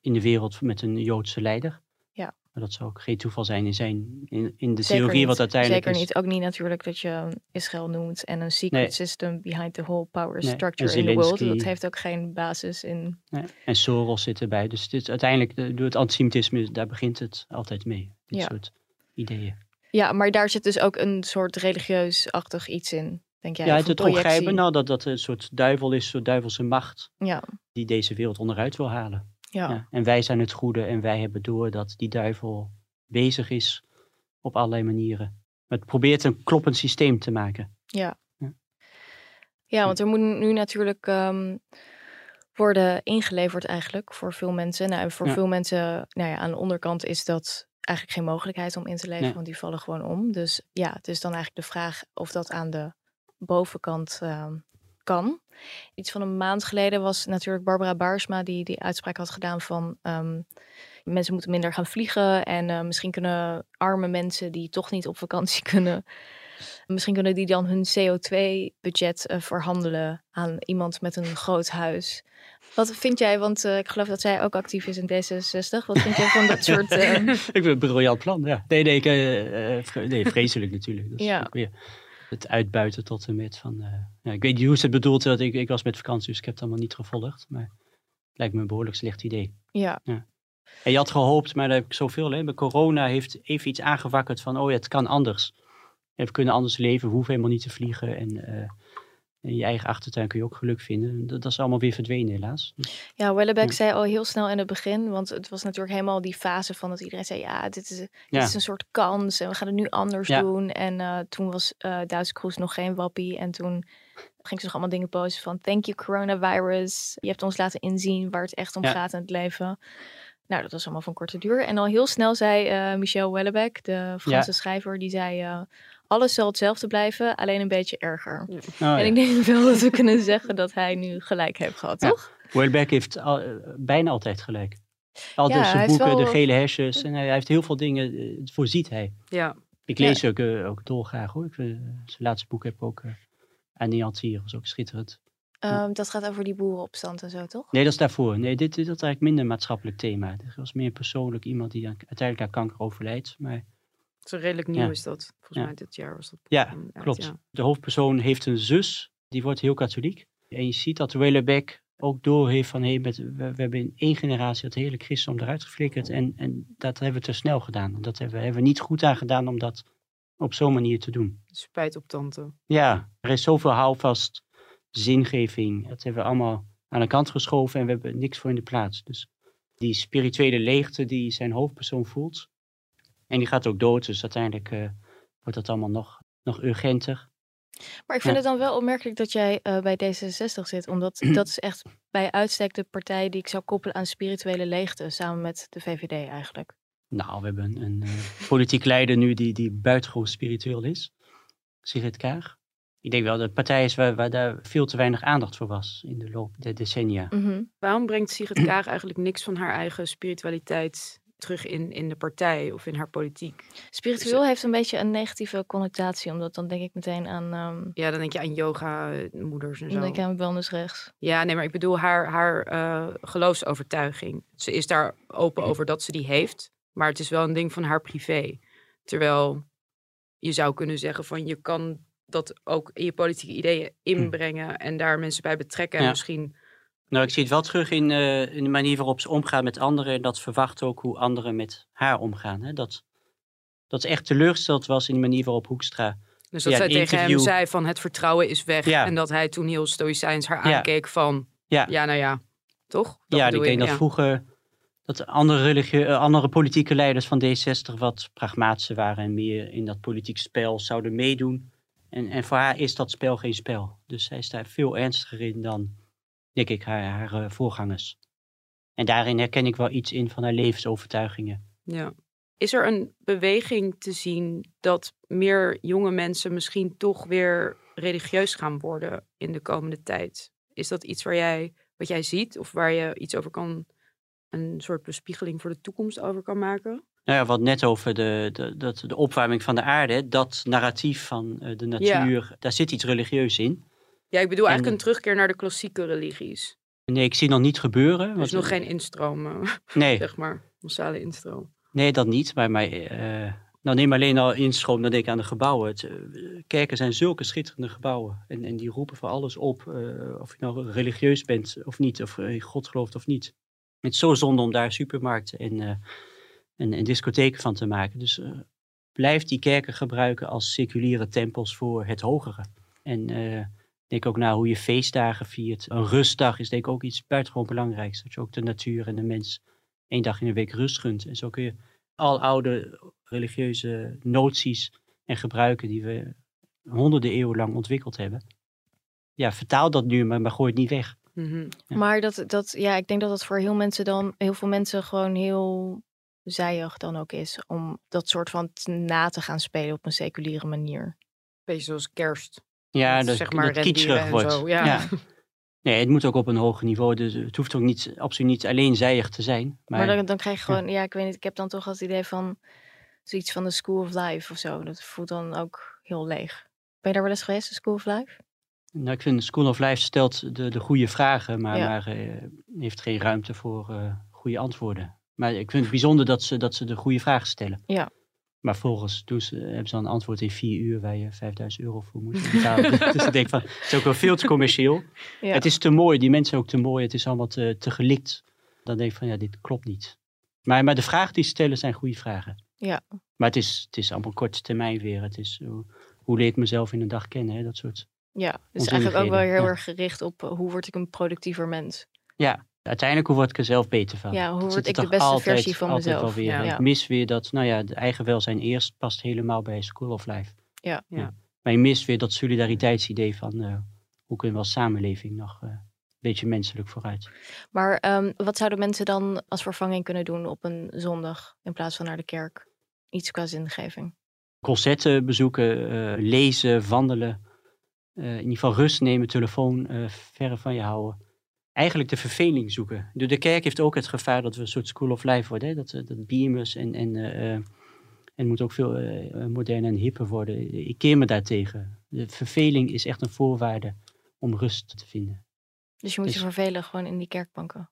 in de wereld met een Joodse leider. Maar dat zou ook geen toeval zijn in, zijn, in, in de theorie niet. wat uiteindelijk Zeker is. niet. Ook niet natuurlijk dat je Israël noemt en een secret Nee. system behind the whole power Nee, structure in the world. Dat heeft ook geen basis in. Nee, En Soros zit erbij. Dus dit uiteindelijk, de- door het antisemitisme, daar begint het altijd mee. Dit Ja. soort ideeën. Ja, maar daar zit dus ook een soort religieus-achtig iets in, denk jij? Ja, het, het ongrijpen, nou, dat dat een soort duivel is, een soort duivelse macht Ja, die deze wereld onderuit wil halen. Ja. Ja. En wij zijn het goede en wij hebben door dat die duivel bezig is op allerlei manieren. Het probeert een kloppend systeem te maken. Ja. Ja. Ja, want er moet nu natuurlijk ehm, worden ingeleverd eigenlijk voor veel mensen. Nou, en voor Ja. veel mensen, nou ja, aan de onderkant is dat eigenlijk geen mogelijkheid om in te leveren, Nee. want die vallen gewoon om. Dus ja, het is dan eigenlijk de vraag of dat aan de bovenkant ehm, kan. Iets van een maand geleden was natuurlijk Barbara Baarsma die die uitspraak had gedaan van ehm, mensen moeten minder gaan vliegen en eh, misschien kunnen arme mensen die toch niet op vakantie kunnen, misschien kunnen die dan hun CO2-budget eh, verhandelen aan iemand met een groot huis. Wat vind jij, want eh, ik geloof dat zij ook actief is in D66. Wat vind jij van dat soort... ik vind het een briljant plan, ja. Nee, nee, ik, nee vreselijk natuurlijk. Dat is Ja. weer het uitbuiten tot en met van... eh, ja, ik weet niet hoe ze het bedoelt, want ik, ik was met vakantie, dus ik heb het allemaal niet gevolgd. Maar het lijkt me een behoorlijk slecht idee. ja, En je had gehoopt, maar daar heb ik zoveel. Hè. Bij corona heeft even iets aangewakkerd van, oh ja, het kan anders. En we kunnen anders leven, we hoeven helemaal niet te vliegen. En, eh, In je eigen achtertuin kun je ook geluk vinden. Dat, dat is allemaal weer verdwenen helaas. Ja, Wellebeck Ja. zei al heel snel in het begin, want het was natuurlijk helemaal die fase van dat iedereen zei, ja, dit is, dit Ja. is een soort kans en we gaan het nu anders Ja. doen. En eh, toen was eh Duitse Kroes nog geen wappie en toen ging ze nog allemaal dingen posten van, thank you coronavirus, je hebt ons laten inzien waar het echt om gaat in het leven. Nou, dat was allemaal van korte duur. En al heel snel zei eh, Michel Wellebeck, de Franse schrijver, die zei, alles zal hetzelfde blijven, alleen een beetje erger. oh, En ja. ik denk wel dat we kunnen zeggen dat hij nu gelijk heeft gehad, Ja. toch? Welbeck heeft al- eh, bijna altijd gelijk. Al Ja, dus zijn boeken, wel- De Gele Hersens. En hij, hij heeft heel veel dingen, eh, voorziet hij. Ja, Ik Ja. lees ook, eh, ook dolgraag hoor. Ik zijn laatste boek heb ik ook uh, Aneantier, was ook schitterend. Ehm, dat gaat over die boerenopstand en zo, toch? Nee, dat is daarvoor. Nee, dit, dit had eigenlijk minder maatschappelijk thema. Dit was meer persoonlijk iemand die aan- uiteindelijk aan kanker overlijdt. Maar zo redelijk nieuw Ja. is dat. Volgens Ja. mij dit jaar was dat. ja, klopt. ja. De hoofdpersoon heeft een zus, die wordt heel katholiek. En je ziet dat Wellebeck ook door heeft van, hey, met, we, we hebben in één generatie het hele christendom eruit geflikkerd. En, en dat hebben we te snel gedaan. Dat hebben, we- hebben we niet goed aan gedaan om dat op zo'n manier te doen. Spijt op tante. Ja, er is zoveel houvast, zingeving. Dat hebben we allemaal aan de kant geschoven en we hebben niks voor in de plaats. Dus die spirituele leegte die zijn hoofdpersoon voelt. En die gaat ook dood, dus uiteindelijk eh, wordt dat allemaal nog, nog urgenter. Maar ik vind Ja. het dan wel opmerkelijk dat jij eh, bij D66 zit. Omdat dat is echt bij uitstek de partij die ik zou koppelen aan spirituele leegte. Samen met de VVD eigenlijk. Nou, we hebben een, een eh, politiek leider nu die, die buitengewoon spiritueel is. Sigrid Kaag. Ik denk wel dat het partij is waar, waar daar veel te weinig aandacht voor was in de loop der decennia. Mhm. Waarom brengt Sigrid Kaag eigenlijk niks van haar eigen spiritualiteit terug in, in de partij of in haar politiek? Spiritueel heeft een beetje een negatieve connotatie. Omdat dan denk ik meteen aan, ehm Ja, dan denk je aan yoga-moeders en dan zo. denk ik aan wellness rechts. Ja, nee, maar ik bedoel haar, haar eh, geloofsovertuiging. Ze is daar open over dat ze die heeft, maar het is wel een ding van haar privé. Terwijl je zou kunnen zeggen van je kan dat ook in je politieke ideeën inbrengen en daar mensen bij betrekken. En misschien, Nou, ik zie het wel terug in, eh, in de manier waarop ze omgaat met anderen. En dat verwacht ook hoe anderen met haar omgaan. Hè? Dat, dat ze echt teleurgesteld was in de manier waarop Hoekstra... dus dat Ja, zij tegen hem zei van het vertrouwen is weg. Ja. En dat hij toen heel stoïcijns haar Ja. aankeek van Ja, nou ja, toch? Dat ja ik denk dat vroeger dat andere, religie- eh, andere politieke leiders van D60 wat pragmatischer waren. En meer in dat politiek spel zouden meedoen. En, en voor haar is dat spel geen spel. Dus zij is daar veel ernstiger in dan, denk ik, haar, haar eh, voorgangers. En daarin herken ik wel iets in van haar levensovertuigingen. Ja. Is er een beweging te zien dat meer jonge mensen misschien toch weer religieus gaan worden in de komende tijd? Is dat iets waar jij, wat jij ziet of waar je iets over kan, een soort bespiegeling voor de toekomst over kan maken? Nou ja, wat net over de, de, dat, de opwarming van de aarde, dat narratief van eh, de natuur, daar zit iets religieus in. Ja, ik bedoel En- eigenlijk een terugkeer naar de klassieke religies. Nee, ik zie nog niet gebeuren. Er want- is nog geen instroom, eh, Nee, zeg maar, massale instroom. nee, dat niet. Maar, eh, nou neem alleen al instroom, dan denk ik aan de gebouwen. Het, eh, kerken zijn zulke schitterende gebouwen. En, en die roepen voor alles op, eh, of je nou religieus bent of niet, of eh, in God gelooft of niet. Het is zo zonde om daar supermarkten en, eh, en, en discotheken van te maken. Dus eh, blijf die kerken gebruiken als seculiere tempels voor het hogere. En eh, denk ook naar hoe je feestdagen viert. Een rustdag is denk ik ook iets buitengewoon belangrijks. Dat je ook de natuur en de mens één dag in de week rust gunt. En zo kun je al oude religieuze noties en gebruiken die we honderden eeuwen lang ontwikkeld hebben. Ja, vertaal dat nu, maar, maar gooi het niet weg. Mhm. Ja. Maar dat, dat, ja, ik denk dat dat voor heel, mensen dan, heel veel mensen gewoon heel zijig dan ook is. Om dat soort van na te gaan spelen op een seculiere manier. Beetje zoals kerst. Ja, Dat, dat, zeg maar dat kitscherig wordt. zo, ja. Nee, het moet ook op een hoger niveau. Dus het hoeft ook niet, absoluut niet alleen zijig te zijn. Maar, Maar, dan, dan krijg je gewoon, ja. ik weet niet, ik heb dan toch het idee van zoiets van de School of Life of zo. Dat voelt dan ook heel leeg. Ben je daar wel eens geweest, de School of Life? nou, ik vind School of Life stelt de, de goede vragen, maar, Ja. maar eh, heeft geen ruimte voor eh, goede antwoorden. Maar ik vind het bijzonder dat ze, dat ze de goede vragen stellen. Ja. Maar volgens doen ze, hebben ze dan een antwoord in vier uur waar je 5000 euro voor moet betalen. dus ik denk van, het is ook wel veel te commercieel. Ja. Het is te mooi, die mensen ook te mooi. Het is allemaal te, te gelikt. Dan denk ik van, ja, dit klopt niet. Maar, maar de vragen die ze stellen zijn goede vragen. Ja. Maar het is, het is allemaal korte termijn weer. Het is, hoe, hoe leer ik mezelf in een dag kennen? Hè? Dat soort Ja, dus Onze eigenlijk ook wel heel ja. erg gericht op eh, hoe word ik een productiever mens. Ja, uiteindelijk hoe word ik er zelf beter van? Ja, hoe Dat word zit ik er de beste altijd- versie van altijd mezelf? Weer. Ja. Ik mis weer dat, nou ja, de eigen welzijn eerst past helemaal bij School of Life. Ja. Ja. Maar je mist weer dat solidariteitsidee van eh, hoe kunnen we als samenleving nog eh, een beetje menselijk vooruit. Maar ehm, wat zouden mensen dan als vervanging kunnen doen op een zondag in plaats van naar de kerk? Iets qua zingeving. Concerten bezoeken, eh, lezen, wandelen. eh, in ieder geval rust nemen, telefoon eh verre van je houden. Eigenlijk de verveling zoeken. De, de kerk heeft ook het gevaar dat we een soort school of life worden. Hè? Dat, eh, dat beamers en, en, eh, eh, en moet ook veel eh, moderner en hipper worden. Ik keer me daartegen. De verveling is echt een voorwaarde om rust te vinden. Dus je moet je Dus- vervelen gewoon in die kerkbanken.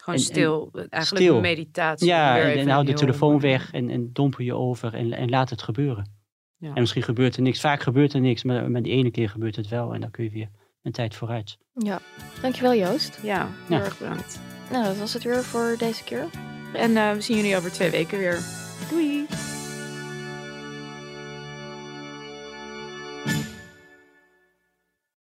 Gewoon En- en stil. Eigenlijk stil. meditatie. Ja, en, hou de telefoon weg en, en dompel je over en, en laat het gebeuren. Ja. En misschien gebeurt er niks. Vaak gebeurt er niks, maar, maar die ene keer gebeurt het wel. En dan kun je weer een tijd vooruit. Ja, dankjewel Joost. Ja, heel Ja. erg bedankt. Nou, dat was het weer voor deze keer. En eh, we zien jullie over twee weken weer. Doei!